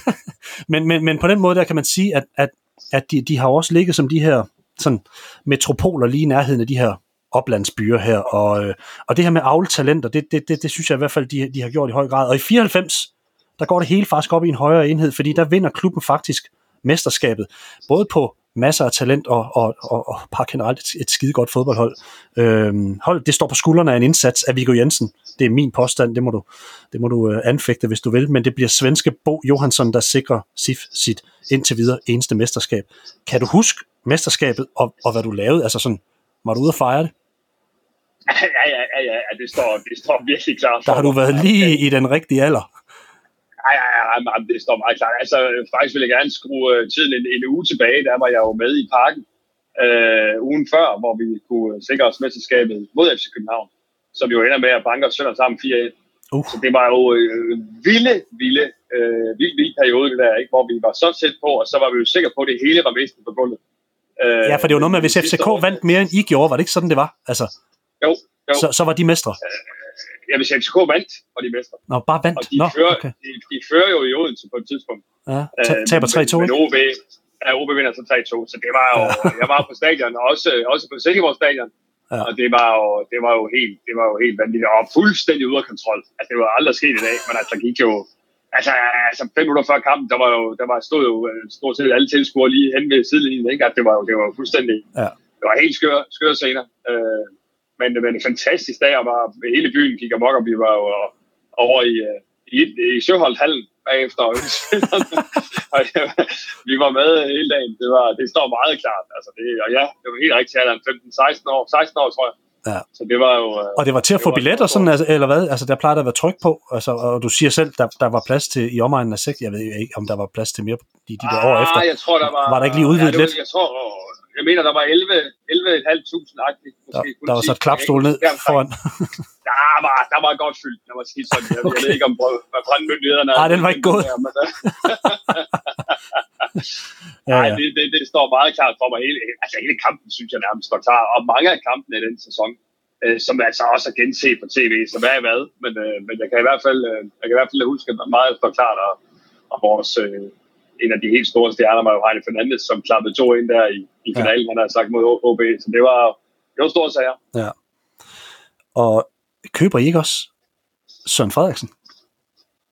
men, men, men på den måde, der kan man sige, at, at, at de, de har også ligget som de her sådan, metropoler lige i nærheden af de her oplandsbyer her, og, øh, og det her med avltalenter, det, det, det, det synes jeg i hvert fald, de, de har gjort i høj grad. Og i 94, der går det hele faktisk op i en højere enhed, fordi der vinder klubben faktisk mesterskabet, både på masser af talent og, og, og, og bare generelt et, et skide godt fodboldhold. Øhm, hold, det står på skuldrene af en indsats af Viggo Jensen. Det er min påstand, det må du, det må du uh, anfægte, hvis du vil, men det bliver svenske Bo Johansson, der sikrer SIF sit indtil videre eneste mesterskab. Kan du huske mesterskabet og, og hvad du lavede? Altså sådan, var du ude at fejre det? Ja, ja, ja, ja, det står, det står virkelig klart. Der har du været lige i den rigtige alder. Nej, nej, nej, det står meget klart. Altså, faktisk vil jeg gerne skrue øh, tiden en, en uge tilbage. Der var jeg jo med i parken øh, ugen før, hvor vi kunne sikre os mesterskabet mod FC København, som jo ender med at banke os sønder sammen 4-1. Uh. Så det var jo øh, vilde, vilde, øh, vild, vild periode, det der, ikke? hvor vi var så tæt på, og så var vi jo sikre på, at det hele var mesten på gulvet. Øh, Ja, for det var noget med, hvis FCK vandt mere end I gjorde, var det ikke sådan, det var? Altså, Jo, jo. så, så var de mestre. Ja, hvis FCK vandt, var de mestre. Nå, bare vandt. Og de, Nå, fører, okay. de, de fører jo i Odense på et tidspunkt. Ja, Øh, taber 3-2. Men, men? OB, ja, OB vinder så 3-2, så det var jo, jeg var på stadion, og også, også på Silkeborg stadion, Ja. og det var, jo, det, var jo helt, det var jo helt vanvittigt, og fuldstændig ude af kontrol. Altså, det var aldrig sket i dag, men altså, der gik jo, altså, altså fem minutter før kampen, der var jo, der var, stod jo øh, stort set alle tilskuere lige hen ved sidelinjen, ikke? At det var jo, det var jo fuldstændig, Ja. det var helt skøre, skøre scener. Øh, men, men en fantastisk dag, og var, hele byen gik amok, og vi var jo over i, øh, i, i Søholdhallen bagefter, og var- vi var med hele dagen. Det, var, det står meget klart. Altså det, og ja, det var helt rigtigt, han 15-16 år, 16 år, tror jeg. Ja. Så det var jo... øh, Og det var til at få billetter, sådan, altså, eller hvad? Altså, der plejer der at være tryk på, altså, og du siger selv, der, der var plads til i omegnen af 6, jeg ved ikke, om der var plads til mere i de der år efter. Ah, jeg tror, der var... Var der ikke lige udvidet ja, var, lidt? Jeg tror, jeg mener, der var 11, 11.500 agtigt. Der, der var så et klapstol ned foran. Der var, der var godt fyldt. Der var skidt sådan. Jeg, jeg ved ikke, om hvad brandmyndighederne... Nej, den var ikke gået. Men, øh, Ja, Nej, ja. det, det, det står meget klart for mig. Hele, altså hele kampen, synes jeg nærmest står klar. Og mange af kampene i den sæson, øh, som altså også er genset på tv, så hvad er hvad. Men, øh, men jeg kan i hvert fald, øh, jeg kan i hvert fald huske, at meget står klart, og, og vores, øh, en af de helt store stjerner var jo Heine Fernandes, som klappede to ind der i, i Ja. finalen, han har sagt mod OB. Så det var, det var store sager. ja. Og køber I ikke også Søren Frederiksen?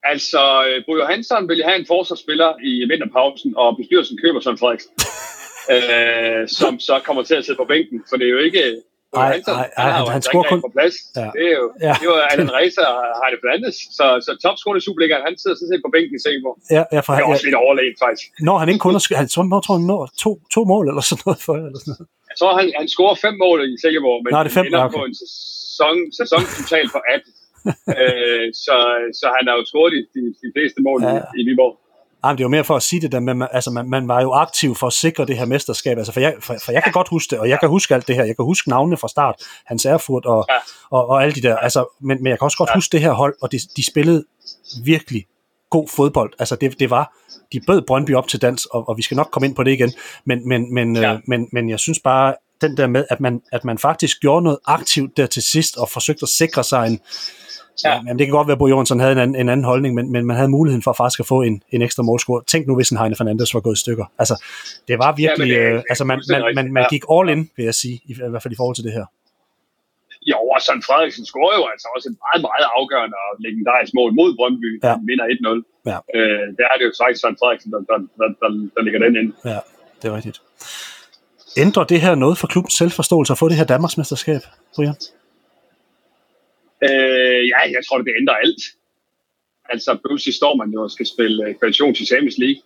Altså, øh, Bo Johansson ville have en forsvarsspiller i vinterpausen, og bestyrelsen køber Søren Frederiksen. øh, som så kommer til at sidde på bænken, for det er jo ikke... Bo Ej, jo han- han altså scorer kun- på plads. Ja. Det er jo, Ja. det var Allan Reza og Heine Fernandes, så, så topscorer i Superligaen, han sidder sådan set på bænken i Silkeborg. Ja, ja, for Det han, er ja, også lidt overlegen, faktisk. når han ikke kun har han tror, tror, han når to, to mål eller sådan noget for eller sådan noget. Jeg tror, han, han scorer fem mål i Silkeborg, men Nå, det er fem, han ender okay. på en sæson, sæson totalt på 18. øh, så, så han har jo scoret de, de, de fleste mål ja. i, i Viborg. Ej, men det var mere for at sige det der, men man, altså, man, man var jo aktiv for at sikre det her mesterskab, altså, for, jeg, for, for jeg kan godt huske det, og jeg kan huske alt det her, jeg kan huske navnene fra start, Hans Erfurt og, Ja. og, og alle de der, altså, men, men jeg kan også godt Ja. huske det her hold, og de, de spillede virkelig god fodbold, altså det, det var, de bød Brøndby op til dans, og, og vi skal nok komme ind på det igen, men, men, men, Ja. øh, men, men jeg synes bare, den der med, at man, at man faktisk gjorde noget aktivt der til sidst, og forsøgte at sikre sig en, Ja. Ja. Jamen, det kan godt være, at Bo Jørgensen havde en anden, en anden holdning, men, men man havde muligheden for faktisk at få en, en ekstra målscore. Tænk nu, hvis en Heine Fernandes var gået i stykker. Altså, det var virkelig... Ja, det øh, altså, man, man, man, man ja. gik all in, vil jeg sige, i, i hvert fald i forhold til det her. Jo, og Søren Frederiksen scorer jo altså også et meget, meget afgørende og legendarisk mål mod Brøndby, Ja. ja. vinder 1-0. Ja. Øh, der er det jo faktisk Søren Frederiksen, der, der, der, der, der ligger den ind. Ja, det er rigtigt. Ændrer det her noget for klubbens selvforståelse at få det her Danmarksmesterskab, Brian? Øh, ja, jeg tror, det ændrer alt. Altså, pludselig står man jo og skal spille øh, kvalifikation til Champions League,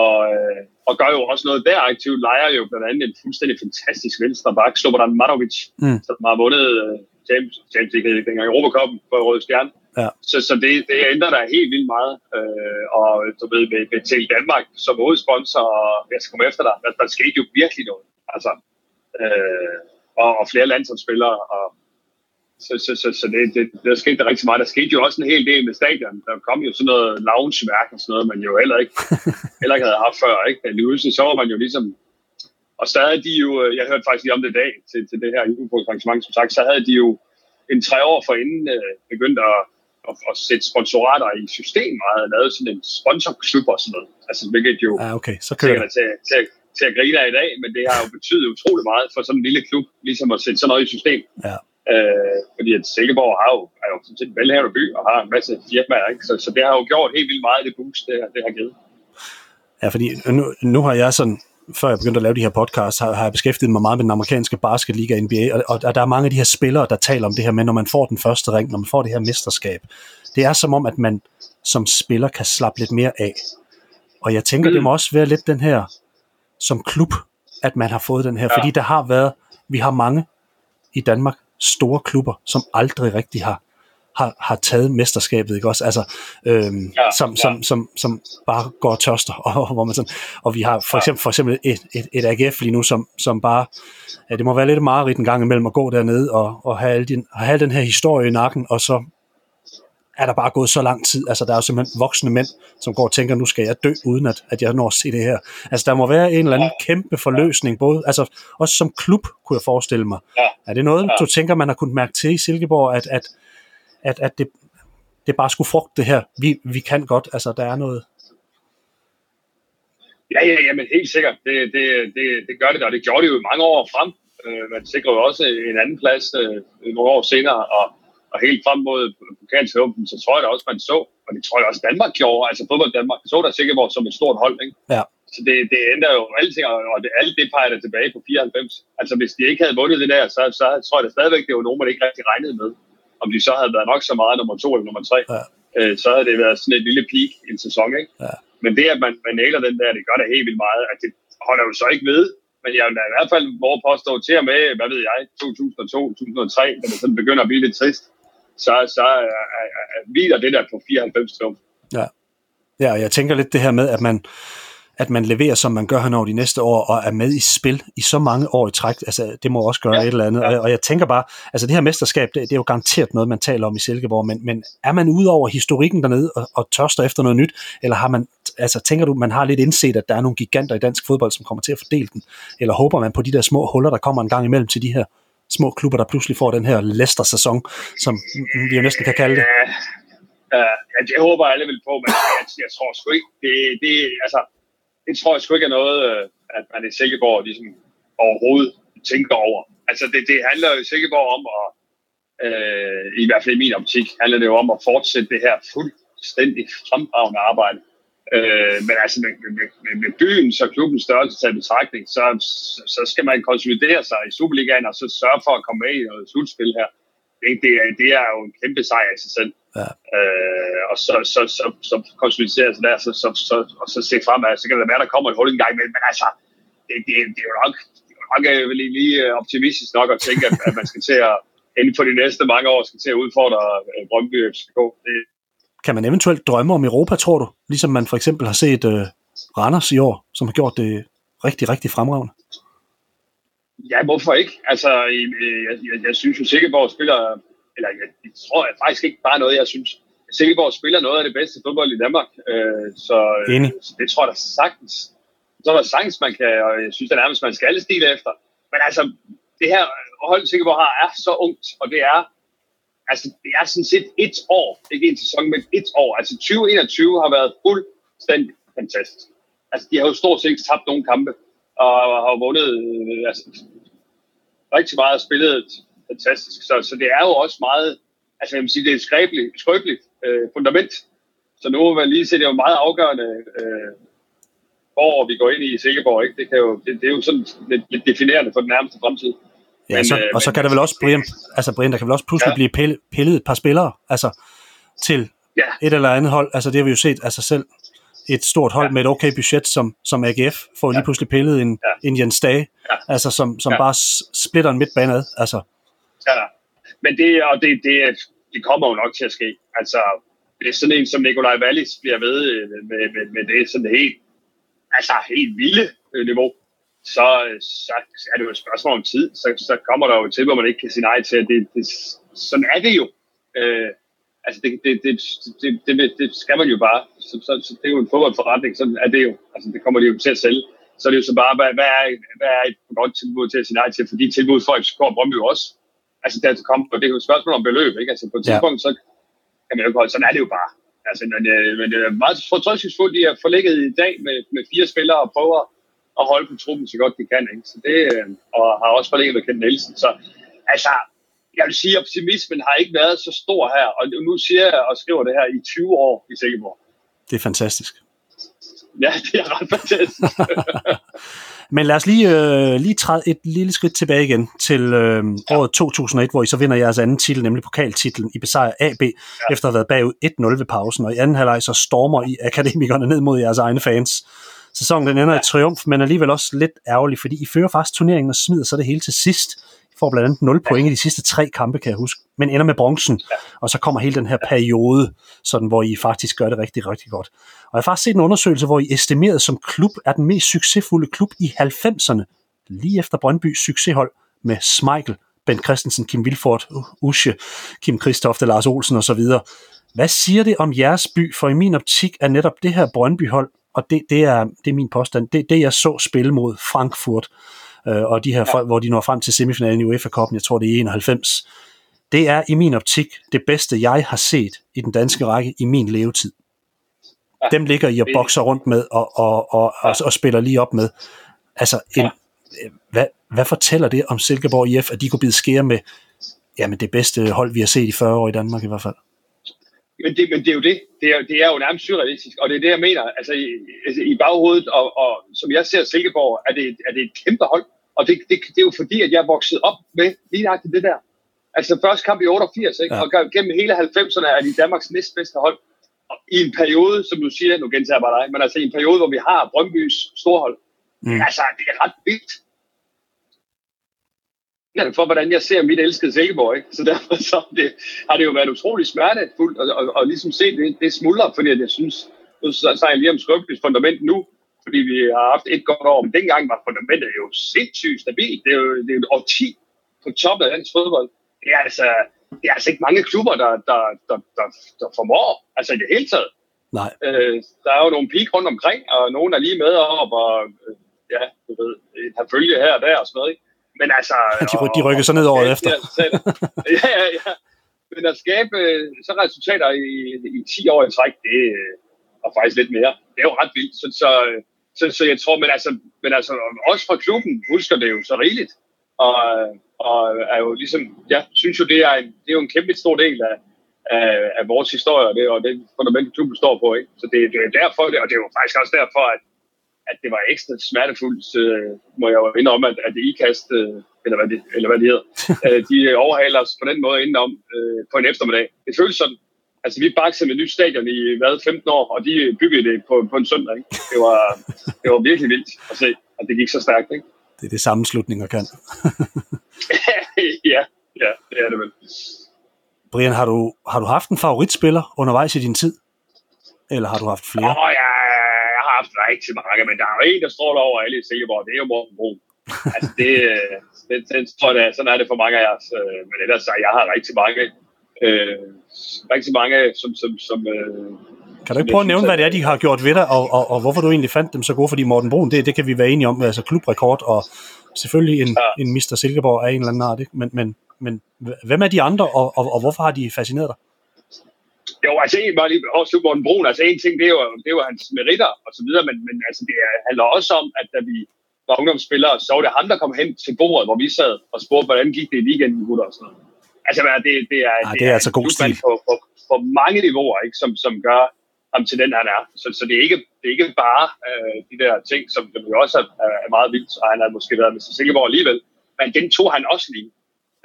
og, øh, og gør jo også noget der aktivt. Lejer jo blandt andet en fuldstændig fantastisk venstre bak, Slobodan Marovic, Mm. som har vundet øh, Champions, Champions League dengang, Europacupen for Røde Stjerne. Ja. Så, så det, det ændrer der helt vildt meget. Øh, og du ved, med, med Tele Danmark som hovedsponsor, og jeg skal komme efter dig, der, der skete jo virkelig noget. Altså, øh, og, og flere landsholdsspillere, og så, så, så, så det, det, der skete der rigtig meget. Der skete jo også en hel del med stadion. Der kom jo sådan noget loungeværk og sådan noget, man jo heller ikke, heller ikke havde haft før. Ikke? Da Louise, så var man jo ligesom... Og stadig de jo... Jeg hørte faktisk lige om det i dag til, til det her julebordsarrangement, som sagt, så havde de jo en tre år forinden øh, begyndt at, at, at sætte sponsorater i system og havde lavet sådan en sponsorklub og sådan noget. Altså, hvilket jo Ja, okay, så kører det. til, til, til at grine af i dag, men det har jo betydet utrolig meget for sådan en lille klub, ligesom at sætte sådan noget i system. Ja. Øh, fordi at Silkeborg har jo, er jo sådan set en velhavende by og har en masse firmaer, ikke? Så, så det har jo gjort helt vildt meget, det boost, det, det har givet. Ja, fordi nu, nu har jeg sådan, før jeg begyndte at lave de her podcasts, har, har jeg beskæftiget mig meget med den amerikanske basketliga NBA, og, og der er mange af de her spillere, der taler om det her med, når man får den første ring, når man får det her mesterskab. Det er som om, at man som spiller kan slappe lidt mere af. Og jeg tænker, mm. det må også være lidt den her, som klub, at man har fået den her. Ja. fordi der har været, vi har mange i Danmark, store klubber, som aldrig rigtig har, har, har taget mesterskabet, ikke også? Altså, øhm, ja, som, ja. som, som, som bare går tørster, og, hvor man sådan, og vi har for eksempel, for eksempel et, et, et AGF lige nu, som, som bare, ja, det må være lidt mareridt en gang imellem at gå dernede og, og have, al din, have al den her historie i nakken, og så er der bare gået så lang tid. Altså, der er jo simpelthen voksne mænd, som går og tænker, nu skal jeg dø, uden at, at jeg når at se det her. Altså, der må være en eller anden kæmpe forløsning, både, altså, også som klub, kunne jeg forestille mig. Ja. Er det noget, du tænker, man har kunnet mærke til i Silkeborg, at, at, at, at det, det bare skulle frugte det her? Vi, vi kan godt, altså, der er noget... Ja, ja, ja, men helt sikkert. Det, det, det, det gør det, og det gjorde det jo mange år frem. Øh, man sikrede også en anden plads øh, nogle år senere, og, og helt frem mod pokalsåben, så tror jeg da også, man så, og det tror jeg også Danmark gjorde, altså fodbold Danmark, så der Silkeborg som et stort hold, ikke? Ja. Så det, det ændrer jo alting, og det, alt det peger tilbage på 94. Altså hvis de ikke havde vundet det der, så, så tror jeg da stadigvæk, det var nogen, man ikke rigtig regnede med. Om de så havde været nok så meget nummer to eller nummer tre, Ja. øh, så havde det været sådan et lille peak i en sæson, ikke? Ja. Men det, at man, man nailer den der, det gør det helt vildt meget. At det holder jo så ikke ved. Men jeg vil da i hvert fald våge påstå til og med, hvad ved jeg, 2002-2003, da det sådan begynder at blive lidt trist, så, så er, er, er, hviler det der på 94 triumf. Ja, og jeg tænker lidt det her med, at man, at man leverer, som man gør her over de næste år, og er med i spil i så mange år i træk. Altså, det må også gøre ja, Ja, et eller andet. ja. Og, og jeg tænker bare, altså det her mesterskab, det, det er jo garanteret noget, man taler om i Silkeborg, men, men er man ude over historikken dernede og, og tørster efter noget nyt, eller har man, altså tænker du, man har lidt indset, at der er nogle giganter i dansk fodbold, som kommer til at fordele den, eller håber man på de der små huller, der kommer en gang imellem til de her små klubber, der pludselig får den her Leicester-sæson, som vi jo næsten kan kalde det. Ja, ja, ja, det håber alle vil på, men jeg, jeg tror sgu ikke, det, det, altså, det tror jeg sgu ikke er noget, øh, at man i Silkeborg ligesom overhovedet tænker over. Altså, det, det handler jo i Silkeborg om at, øh, i hvert fald i min optik, handler det jo om at fortsætte det her fuldstændig fremragende arbejde. Øh, men altså med, med, med, med byens og klubbens størrelse til betragtning, så, så, så skal man konsolidere sig i Superligaen og så sørge for at komme med i noget slutspil her. Det, det, er, det er jo en kæmpe sejr i sig selv. Ja. Øh, og så, så, så, så konsolidere sig der, så, så, så, og så se fremad. Så kan det være, der kommer et hul en gang imellem, men altså, det, det, det er jo nok, det er jo nok øh, vel lige øh, optimistisk nok at tænke, at, at man skal til at inden for de næste mange år skal til at udfordre øh, Brøndby FCK. Det, Kan man eventuelt drømme om Europa, tror du? Ligesom man for eksempel har set uh, Randers i år, som har gjort det rigtig, rigtig fremragende. Ja, hvorfor ikke? Altså, øh, jeg, jeg, jeg synes jo, Silkeborg spiller, eller jeg, jeg tror jeg faktisk ikke bare noget, jeg synes. Silkeborg spiller noget af det bedste fodbold i Danmark, øh, så, øh, så det tror jeg da sagtens. Så er der sagtens, man kan, og jeg synes, det er nærmest, man skal alle stile efter. Men altså, det her hold, Silkeborg har, er så ungt, og det er, altså, det er sådan set et år, ikke en sæson, men et år. Altså, 2021 har været fuldstændig fantastisk. Altså, de har jo stort set ikke tabt nogen kampe, og har vundet øh, altså, rigtig meget og spillet fantastisk. Så, så det er jo også meget, altså jeg vil sige, det er et skrøbeligt, skrøbeligt øh, fundament. Så nu må man lige se, det er jo meget afgørende, øh, hvor vi går ind i Silkeborg. Ikke? Det, kan jo, det, det er jo sådan lidt, lidt definerende for den nærmeste fremtid. Ja, Men, så, øh, og så kan der vel også, altså, Brian, altså Brian, der kan vel også pludselig ja. Blive pillet, pillet et par spillere, altså til Ja. et eller andet hold. Altså det har vi jo set af sig selv. Et stort hold ja. Med et okay budget, som, som AGF får lige Ja. pludselig pillet en, Ja. en Jens Dage, Ja. altså som, som Ja. bare splitter en midtbane ad. Altså, Ja, men det, og det, det, det kommer jo nok til at ske. Altså, det er sådan en, som Nikolaj Wallis bliver ved øh, med, med, med det sådan helt, altså helt vilde øh, niveau, så, så, er det jo et spørgsmål om tid. Så, så kommer der jo til, hvor man ikke kan sige nej til, at det, det, sådan er det jo. Øh, altså, det, det, det, det, det, det, skal man jo bare. Så, så, så det er jo en fodboldforretning, sådan er det jo. Altså, det kommer de jo til at sælge. Så er det jo så bare, hvad, hvad, er, hvad er et godt tilbud til at sige nej til? For de tilbud får FCK og Brøndby også. Altså, der kommer, det er jo et spørgsmål om beløb, ikke? Altså, på et Ja. tidspunkt, så kan man jo holde, sådan er det jo bare. Altså, men, øh, men det er meget fortrøstningsfuldt, de er forlægget i dag med, med fire spillere og prøver at holde på truppen så godt de kan, ikke? Så det, øh, og har også forlænget med Kent Nielsen. Så altså, jeg vil sige, at optimismen har ikke været så stor her, og nu siger jeg og skriver det her i 20 år i Silkeborg. det er fantastisk. Ja, det er ret fantastisk. Men lad os lige, øh, lige træde et lille skridt tilbage igen til øh, året 2001, hvor I så vinder jeres anden titel, nemlig pokaltitlen. I besejrer AB, ja. efter at have været bagud 1-0 ved pausen, og i anden halvleg så stormer I akademikerne ned mod jeres egne fans. Sæsonen den ender ja. i triumf, men alligevel også lidt ærgerlig, fordi I fører faktisk turneringen og smider så det hele til sidst. I får blandt andet 0 point i de sidste tre kampe, kan jeg huske, men ender med bronzen, ja. og så kommer hele den her periode, sådan, hvor I faktisk gør det rigtig, rigtig godt. Og jeg har faktisk set en undersøgelse, hvor I estimeret som klub er den mest succesfulde klub i 90'erne, lige efter Brøndbys succeshold med Smeichel, Ben Christensen, Kim Vilfort, Usche, Kim Kristofte, Lars Olsen osv. Hvad siger det om jeres by? For i min optik er netop det her Brøndby-hold, og det, det, er, det er min påstand, det, det jeg så spille mod Frankfurt, øh, og de her ja. folk, hvor de når frem til semifinalen i UEFA-koppen, jeg tror det er 91, det er i min optik det bedste, jeg har set i den danske række i min levetid. Ja. Dem ligger I og bokser rundt med og, og, og, ja. og, og spiller lige op med. Altså, en, ja. hvad, hvad fortæller det om Silkeborg IF, at de kunne bide skære med jamen, det bedste hold, vi har set i 40 år i Danmark i hvert fald? Men det, men det er jo det. Det er, det er jo nærmest surrealistisk, og det er det, jeg mener. Altså i, altså, i baghovedet, og, og som jeg ser Silkeborg, er det, er det et kæmpe hold. Og det, det, det er jo fordi, at jeg er vokset op med lige nøjagtigt det der. Altså første kamp i 88, ikke? Ja. og gennem hele 90'erne er de Danmarks næstbedste hold. Og i en periode, som du siger, nu gentager jeg bare dig, men altså i en periode, hvor vi har Brøndbys storhold. Mm. Altså, det er ret vildt for, hvordan jeg ser mit elskede Silkeborg. Ikke? Så derfor så det, har det jo været utrolig smertefuldt at, og, og ligesom se det, det smuldre, fordi jeg synes, nu så jeg lige om skrøbeligt fundament nu, fordi vi har haft et godt år, men dengang var fundamentet jo sindssygt stabilt. Det er jo, det er jo et årti på toppen af dansk fodbold. Det er altså, det er altså ikke mange klubber, der, der, der, der, der formår, altså i det hele taget. Nej. Øh, der er jo nogle peak rundt omkring, og nogen er lige med op, og øh, ja, du ved, har følge her og der og sådan noget. Ikke? Men altså... de, de rykker så ned året efter. ja, ja, ja. Men at skabe så resultater i, i 10 år i træk, det er faktisk lidt mere. Det er jo ret vildt. Så, så, så, så jeg tror, men altså, men altså også fra klubben husker det jo så rigeligt. Og, og er jo ligesom, jeg synes jo, det er, en, det er jo en kæmpe stor del af, af, af vores historie, og det, og det fundament, klubben står på. Ikke? Så det, det er derfor, det, og det er jo faktisk også derfor, at at det var ekstra smertefuldt, øh, må jeg jo indrømme, at, at IKAST, øh, eller, hvad det, eller hvad det hedder, øh, de overhaler os på den måde indenom øh, på en eftermiddag. Det føles sådan. Altså, vi baksede med et nyt stadion i hvad, 15 år, og de byggede det på, på en søndag. Ikke? Det, var, det var virkelig vildt at se, at det gik så stærkt. Ikke? Det er det sammenslutninger kan. ja, ja, det er det vel. Brian, har du, har du haft en favoritspiller undervejs i din tid? Eller har du haft flere? Åh, oh, ja, rigtig mange, men der er jo en, der står der over alle i Silkeborg, det er jo Morten Brun. altså det, det, det, tror jeg, sådan er det for mange af os. Øh, men ellers, jeg har rigtig mange, øh, rigtig mange, som, som, som øh, kan du ikke prøve at nævne, hvad det er, de har gjort ved dig, og, og, og hvorfor du egentlig fandt dem så gode? Fordi Morten Brun, det, det kan vi være enige om, altså klubrekord, og selvfølgelig en, ja. en Mr. Silkeborg af en eller anden art. Ikke? Men, men, men hvem er de andre, og, og, og hvorfor har de fascineret dig? Jo, altså en var lige også Morten Brun, altså en ting, det er jo, det er jo hans meritter og så videre, men, men altså det handler også om, at da vi var ungdomsspillere, så var det ham, der kom hen til bordet, hvor vi sad og spurgte, hvordan gik det i weekenden, gutter og sådan noget. Altså det, det er, ja, det, det er, er altså god stil. På, på, på, mange niveauer, ikke, som, som gør ham til den, han er. Så, så det, er ikke, det er ikke bare øh, de der ting, som jo også er, er meget vildt, og han har måske været med Silkeborg alligevel, men den tog han også lige.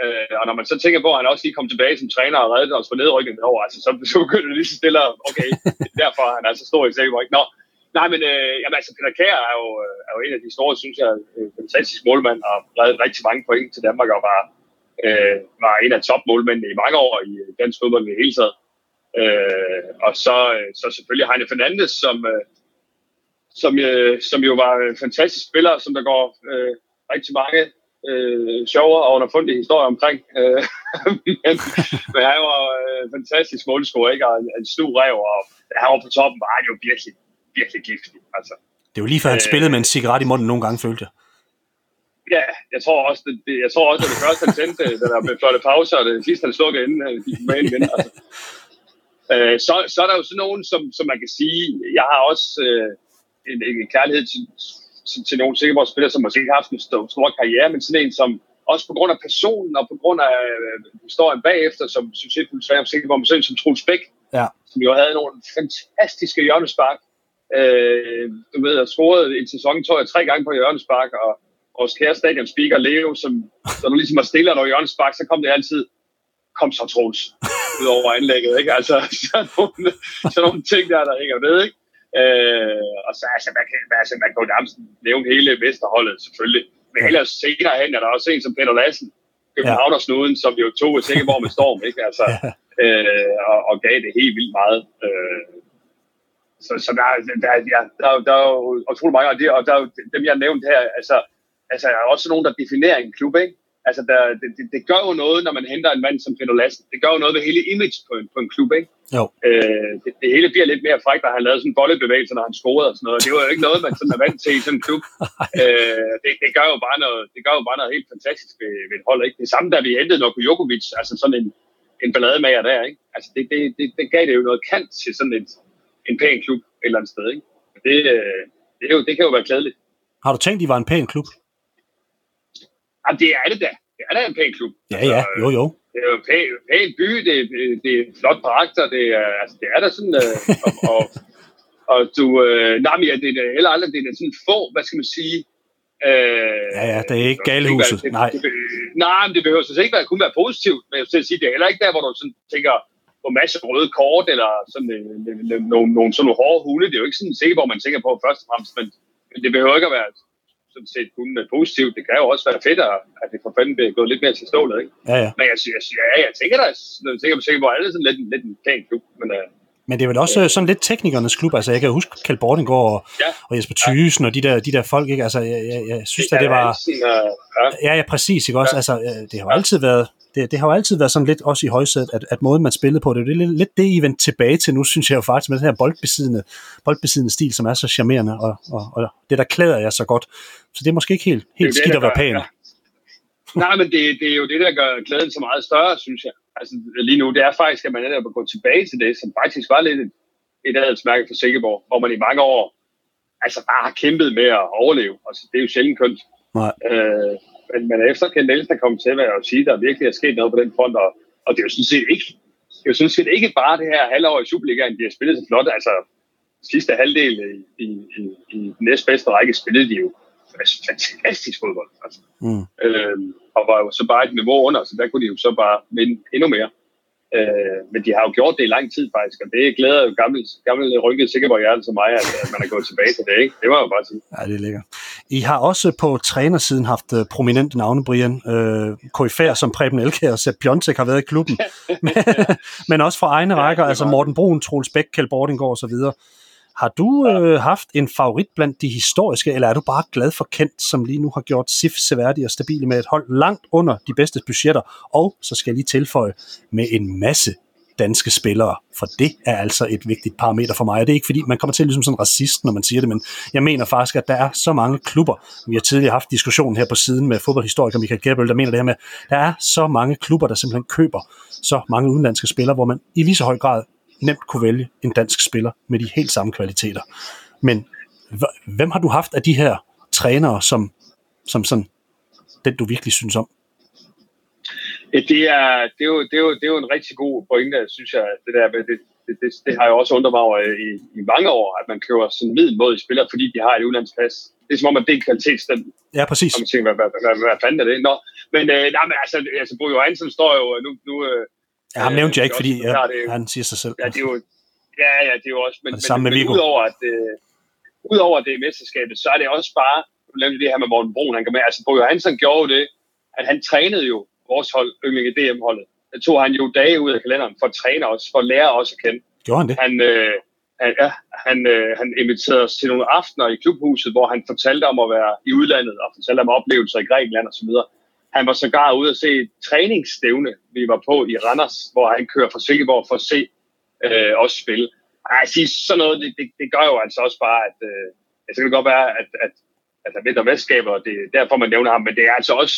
Øh, og når man så tænker på, at han også lige kom tilbage som træner og reddede os for nedrykket over, altså, så, så begynder det lige så stille, okay, derfor er han altså stor i Silkeborg. Nå, nej, men øh, jamen, altså, Peter Kjær er jo, øh, er jo en af de store, synes jeg, øh, fantastisk målmand, og reddet rigtig mange point til Danmark, og var, øh, var en af topmålmændene i mange år i øh, dansk fodbold i hele taget. Øh, og så, så selvfølgelig Heine Fernandes, som, øh, som, øh, som jo var en fantastisk spiller, som der går øh, rigtig mange øh, sjovere og underfundige historier omkring. Øh, men, men han var øh, fantastisk målscorer, ikke? Og en, en stor rev, og han var på toppen, var han jo virkelig, virkelig giftig. Altså. Det var lige før han øh, spillede med en cigaret i munden nogle gange, følte jeg. Ja, jeg tror også, det, det, jeg tror også, at det første, han sendte, da der blev flotte pauser, og det sidste, han slukkede inden, han gik med ind igen. Altså. Øh, så, så er der jo sådan nogen, som, som man kan sige, jeg har også øh, en, en kærlighed til, til, til nogle Silkeborg-spillere, som måske ikke har haft en stor, stor karriere, men sådan en, som også på grund af personen og på grund af øh, historien bagefter, som succesfuld svære om Silkeborg, men sådan som Troels Bæk, ja. som jo havde nogle fantastiske hjørnespark. Øh, du ved, jeg scorede en sæson, tror jeg, tre gange på hjørnespark, og vores kære stadion speaker Leo, som, som ligesom var stille når hjørnespark, så kom det altid, kom så Troels, ud over anlægget, ikke? Altså, sådan nogle, sådan nogle ting der, der hænger ved, ikke? Øh, og så altså, man kan, altså, man kan jo nærmest nævne hele Vesterholdet selvfølgelig. Men ellers senere hen er der også en som Peter Lassen, Københavnersnuden, ja. som jo tog et Sikkerborg med storm, ikke? Altså, øh, og, og, gav det helt vildt meget. Øh, så, så der, der, ja, der, der er jo utrolig mange, og, det, og der, dem jeg har nævnt her, altså, altså er også nogen, der definerer en klub, ikke? Altså der, det, det, det, gør jo noget, når man henter en mand som Peter Lassen. Det gør jo noget ved hele image på en, på en klub, ikke? Jo. Øh, det, det, hele bliver lidt mere frækt, at han lavede sådan en bollebevægelse, når han scorede og sådan noget. Det var jo ikke noget, man sådan er vant til i sådan en klub. øh, det, det, gør jo bare noget, det gør jo bare noget helt fantastisk ved, ved et hold, ikke? Det samme, da vi hentede Noko Jokovic, altså sådan en, en ballademager der, ikke? Altså det, det, det, det gav det jo noget kant til sådan et, en pæn klub et eller andet sted, ikke? Det, øh, det, er jo, det kan jo være glædeligt. Har du tænkt, I var en pæn klub? Jamen, det er det da. Det er da en pæn klub. Ja, ja, Altså, jo, jo. Det er jo en pæn, pæn by, det, er- det er flot dragter, det er, altså, det er da sådan, øh, og, og, og du, øh, nej, men ja, det er heller aldrig, det er da sådan få, hvad skal man sige, øh, Ja, ja, det er ikke galehuset, det, nej. Det, det, nej, men det behøver så ikke være, kun være positivt, men jeg vil sige, det er heller ikke der, hvor du sådan tænker på masse røde kort, eller sådan øh, øh, øh, nogle, nogle, sådan nogle hårde hunde, det er jo ikke sådan sikkert, hvor man tænker på først og fremmest, men det behøver ikke at være sådan set kun øh, positivt, det kan jo også være fedt, at det for fanden bliver gået lidt mere til stålet, ikke? Ja, ja. Men jeg, jeg, ja, jeg tænker da, jeg tænker på alle er sådan lidt, lidt en pæn klub, men øh, Men det er vel også øh, sådan lidt teknikernes klub. Altså, jeg kan huske Kjeld Bordinggaard og, Ja. og Jesper Thysen og de der, de der folk, ikke? Altså, jeg, jeg, jeg synes, at det var... Ja. Ja, ja, præcis, ikke også? Ja. Altså, det har jo altid været... Det, det har jo altid været sådan lidt også i højsædet, at, at måden man spillede på, det er lidt, lidt det, I vendte tilbage til nu, synes jeg jo faktisk, med den her boldbesiddende, boldbesiddende stil, som er så charmerende, og, og, og det, der klæder jeg så godt. Så det er måske ikke helt, helt det, skidt der at være pæn. ja. Nej, men det, det er jo det, der gør glæden så meget større, synes jeg. Altså lige nu, det er faktisk, at man netop at gå tilbage til det, som faktisk var lidt et, et adelsmærke for Sikkeborg, hvor man i mange år altså bare har kæmpet med at overleve. Altså, det er jo sjældent kønt. Nej. Øh, men, men efter Ken Nielsen er kommet til, vil jeg jo sige, at der virkelig er sket noget på den front, og, og det er jo sådan set ikke, det er jo sådan set ikke bare det her halvår i Superligaen, de har spillet så flot. Altså, sidste halvdel i, i, i, i den næstbedste række spillede de jo fantastisk fodbold. Altså. Mm. Øhm, og var jo så bare et niveau under, så der kunne de jo så bare vinde endnu mere. Øh, men de har jo gjort det i lang tid faktisk, og det glæder jo gammel, gammel rynket Sikkerborg hjerte som mig, at, at man er gået tilbage til det, ikke? Det var jo bare sige. Ja, det er lækkert. I har også på trænersiden haft uh, prominente navne, Brian. Uh, KFR som Preben Elkær og Sepp Piontek har været i klubben. men, men også fra egne Ja, rækker, altså Morten Brun, Troels Bæk, Kjeld Bordinggaard osv. Har du øh, haft en favorit blandt de historiske, eller er du bare glad for Kent, som lige nu har gjort SIF seværdig og stabile med et hold langt under de bedste budgetter, og så skal jeg lige tilføje med en masse danske spillere, for det er altså et vigtigt parameter for mig. Og det er ikke fordi, man kommer til ligesom sådan en racist, når man siger det, men jeg mener faktisk, at der er så mange klubber. Vi har tidligere haft diskussionen her på siden med fodboldhistoriker Michael Gerbøl, der mener det her med, der er så mange klubber, der simpelthen køber så mange udenlandske spillere, hvor man i lige så høj grad nemt kunne vælge en dansk spiller med de helt samme kvaliteter. Men hvem har du haft af de her trænere, som, som sådan, den du virkelig synes om? Det, er, det, er jo, det, er jo, det er jo en rigtig god pointe, synes jeg. Det, der, med det, det, det, det har jo også undret mig over i, i mange år, at man køber sådan middelmådige spillere, fordi de har et udlandspas. Det er som om, at det er en kvalitetsstempel. Ja, præcis. Og man tænker, hvad, hvad, hvad, hvad, fanden er det? Nå, men, øh, nej, men altså, altså Bo Johansen står jo nu... nu øh, Ja, ham nævnte jeg ikke, fordi det er ja, det jo- han siger sig selv. Ja, det er jo, ja, ja, det er jo også, men, Og det samme med men, Viggo. men udover, at, øh, udover det mesterskabet, så er det også bare, du nævnte det her med Morten Brun, han kan med, altså Bo Johansen gjorde jo det, at han trænede jo vores hold, Ynglinge DM-holdet. Der tog han jo dage ud af kalenderen for at træne os, for at lære os at kende. Gjorde han det? Han, øh, han, ja, han, øh, han inviterede os til nogle aftener i klubhuset, hvor han fortalte om at være i udlandet, og fortalte om oplevelser i Grækenland osv. Han var sågar ude at se et træningsstævne, vi var på i Randers, hvor han kører fra Silkeborg for at se øh, os spille. Ej, jeg siger, sådan noget, det, det, det gør jo altså også bare, at øh, altså, det kan godt være, at, at, at han vinder mesterskaber, og det er derfor, man nævner ham, men det er altså også,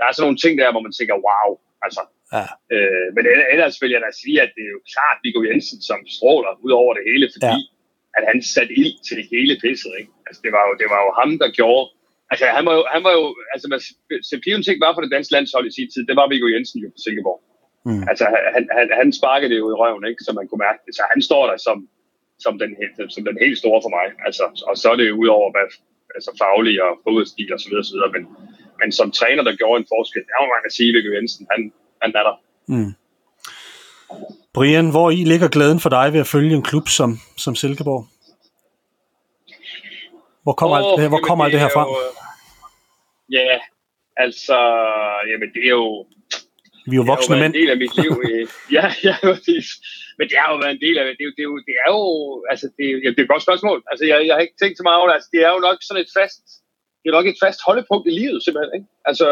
der er sådan nogle ting der, hvor man tænker, wow, altså, Ja. Øh, men ellers vil jeg da sige, at det er jo klart Viggo Jensen, som stråler ud over det hele, fordi ja. at han satte ild til det hele pisset. Ikke? Altså, det, var jo, det var jo ham, der gjorde... Altså, han var jo... Han var jo altså, hvad Sepion ting var for det danske landshold i sin tid, det var Viggo Jensen jo på Silkeborg. Mm. Altså, han, han, han sparkede det jo i røven, ikke? så man kunne mærke det. Så han står der som, som, den, helt, som den helt store for mig. Altså, og så er det jo ud over, hvad, altså faglig og fodboldstil og så videre, så videre. Men, men som træner, der gjorde en forskel, der må man sige, Viggo Jensen, han, han er der. Mm. Brian, hvor i ligger glæden for dig ved at følge en klub som, som Silkeborg? Hvor kommer, oh, alt, det, her- hvor kommer alt det her fra? Øh, ja, altså, jamen det er jo, Vi er jo det har jo voksne været mænd. en del af mit liv. Ja, ja, præcis. Men det har jo været en del af det. Det er jo, det er jo, det er jo altså, det er, det er et godt spørgsmål. Altså, jeg, jeg har ikke tænkt så meget over det. Altså, det er jo nok sådan et fast, det er nok et fast holdepunkt i livet, simpelthen. Ikke? Altså,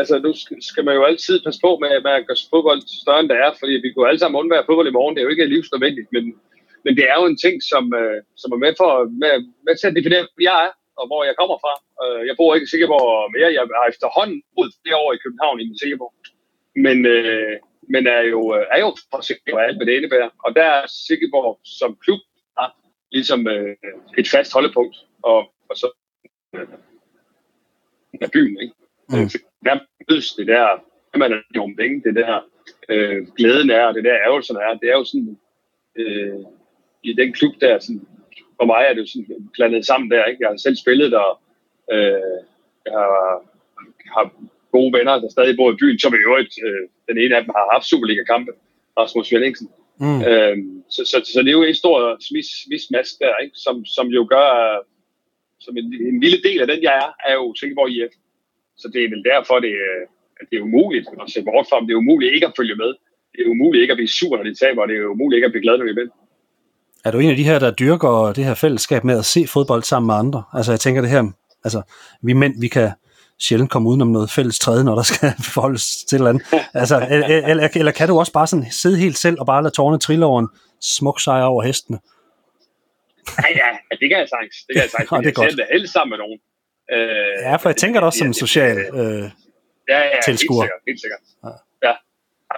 Altså, nu skal man jo altid passe på med, med at gøre fodbold større, end det er, fordi vi kunne alle sammen undvære fodbold i morgen. Det er jo ikke livsnødvendigt, men, men det er jo en ting, som, øh, som er med, for, med, med til at definere, hvor jeg er, og hvor jeg kommer fra. Øh, jeg bor ikke i Silkeborg mere. Jeg har efterhånden boet flere år i København i Silkeborg. Men, øh, men er jo, er jo for Silkeborg alt, hvad det indebærer. Og der er Silkeborg som klub er ligesom øh, et fast holdepunkt. Og, og så øh, er byen, ikke? Mm. Der mødes det der, at man er om penge, det der øh, glæden er, og det der ærgelsen er, det er jo sådan, øh, i den klub der, sådan, for mig er det jo sådan blandet sammen der, ikke? Jeg har selv spillet der, øh, jeg har, har gode venner, der stadig bor i byen, som i øvrigt, øh, den ene af dem har haft Superliga-kampe, Rasmus Svendingsen. Mm. Øh, så, så, så, det er jo en stor smis, smismask der, ikke? Som, som jo gør, som en, en lille del af den, jeg er, er jo Silkeborg IF. Så det er vel derfor, det, at det er umuligt at se bort fra dem. Det er umuligt ikke at følge med. Det er umuligt ikke at blive sur, når de taber. Det er umuligt ikke at blive glad, når de vinder. Er du en af de her, der dyrker det her fællesskab med at se fodbold sammen med andre? Altså jeg tænker det her, altså vi mænd, vi kan sjældent komme udenom noget fælles træde, når der skal forholdes til eller andet. Altså, eller, eller kan du også bare sådan sidde helt selv og bare lade tårne trille over en smuk sejr over hestene? Ja, ja, det kan jeg sagtens. Det kan jeg sagtens. ja, det er godt. Jeg helst sammen med nogen. Øh, ja, for jeg tænker det også som en social øh, ja, ja, tilskuer. Helt sikkert. Helt sikkert. Ja. ja,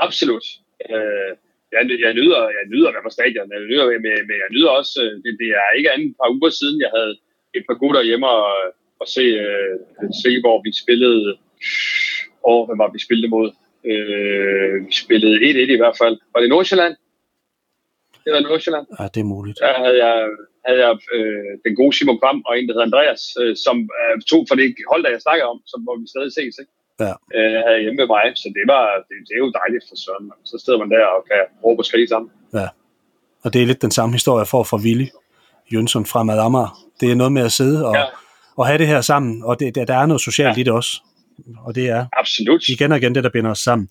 absolut. Øh, jeg, jeg, nyder, jeg nyder at være på stadion. Jeg nyder, men, men jeg nyder også, øh, det, det er ikke andet et par uger siden, jeg havde et par gutter hjemme og, og se, øh, se, hvor vi spillede, og hvad var vi spillede mod? Øh, vi spillede 1-1 i hvert fald. Var det Nordsjælland? Det var Nordsjælland. Ja, det er muligt. Der havde jeg, havde jeg øh, den gode Simon Kvam og en, der hedder Andreas, øh, som øh, tog for det hold, der jeg snakker om, som, hvor vi stadig ses, ikke? Ja. Øh, havde hjemme med mig, så det, var, det, det er jo dejligt for Søren. Så sidder man der og kan råbe og skrige sammen. Ja, og det er lidt den samme historie, jeg får fra Willy Jønsson fra Mad Amager. Det er noget med at sidde og, ja. og have det her sammen, og det, der er noget socialt ja. i det også. Og det er Absolut. igen og igen det, der binder os sammen.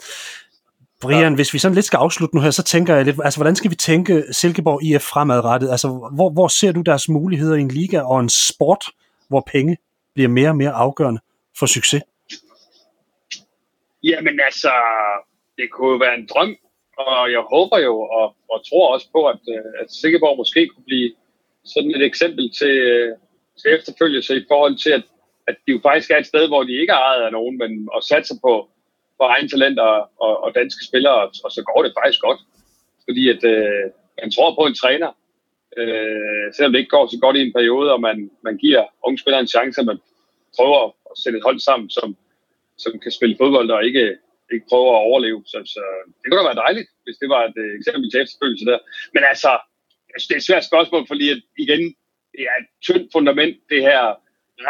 Brian, ja. hvis vi sådan lidt skal afslutte nu her, så tænker jeg lidt, altså hvordan skal vi tænke Silkeborg IF fremadrettet? Altså hvor, hvor ser du deres muligheder i en liga og en sport, hvor penge bliver mere og mere afgørende for succes? Jamen altså, det kunne jo være en drøm, og jeg håber jo og, og tror også på, at, øh, at Silkeborg måske kunne blive sådan et eksempel til, øh, til efterfølgelse i forhold til, at, at de jo faktisk er et sted, hvor de ikke er ejet af nogen, men og satser på, på egen talenter og, og danske spillere, og så går det faktisk godt. Fordi at øh, man tror på en træner, øh, selvom det ikke går så godt i en periode, og man, man giver unge spillere en chance, at man prøver at sætte et hold sammen, som, som kan spille fodbold og ikke, ikke prøver at overleve. Så, så det kunne da være dejligt, hvis det var et øh, eksempel til efterfølgelse der. Men altså, det er et svært spørgsmål, fordi at, igen, det er et tyndt fundament, det her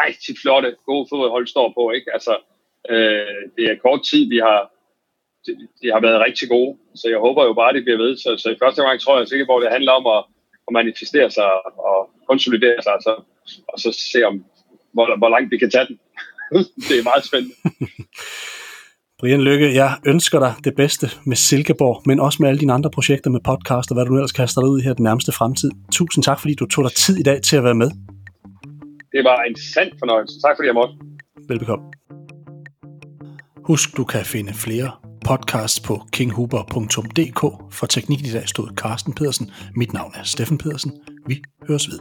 rigtig flotte, gode fodboldhold står på. Ikke? Altså, Øh, det er kort tid, vi har, de, de har været rigtig gode, så jeg håber jo bare, det bliver ved. Så, så i første gang tror jeg sikkert, hvor det handler om at, at manifestere sig og konsolidere sig, så, og så se om, hvor, hvor langt vi kan tage den. det er meget spændende. Brian Lykke, jeg ønsker dig det bedste med Silkeborg, men også med alle dine andre projekter med podcast og hvad du ellers kaster dig ud i her den nærmeste fremtid. Tusind tak, fordi du tog dig tid i dag til at være med. Det var en sand fornøjelse. Tak fordi jeg måtte. Velbekomme. Husk, du kan finde flere podcasts på kinghuber.dk. For teknik i dag stod Carsten Pedersen. Mit navn er Steffen Pedersen. Vi høres ved.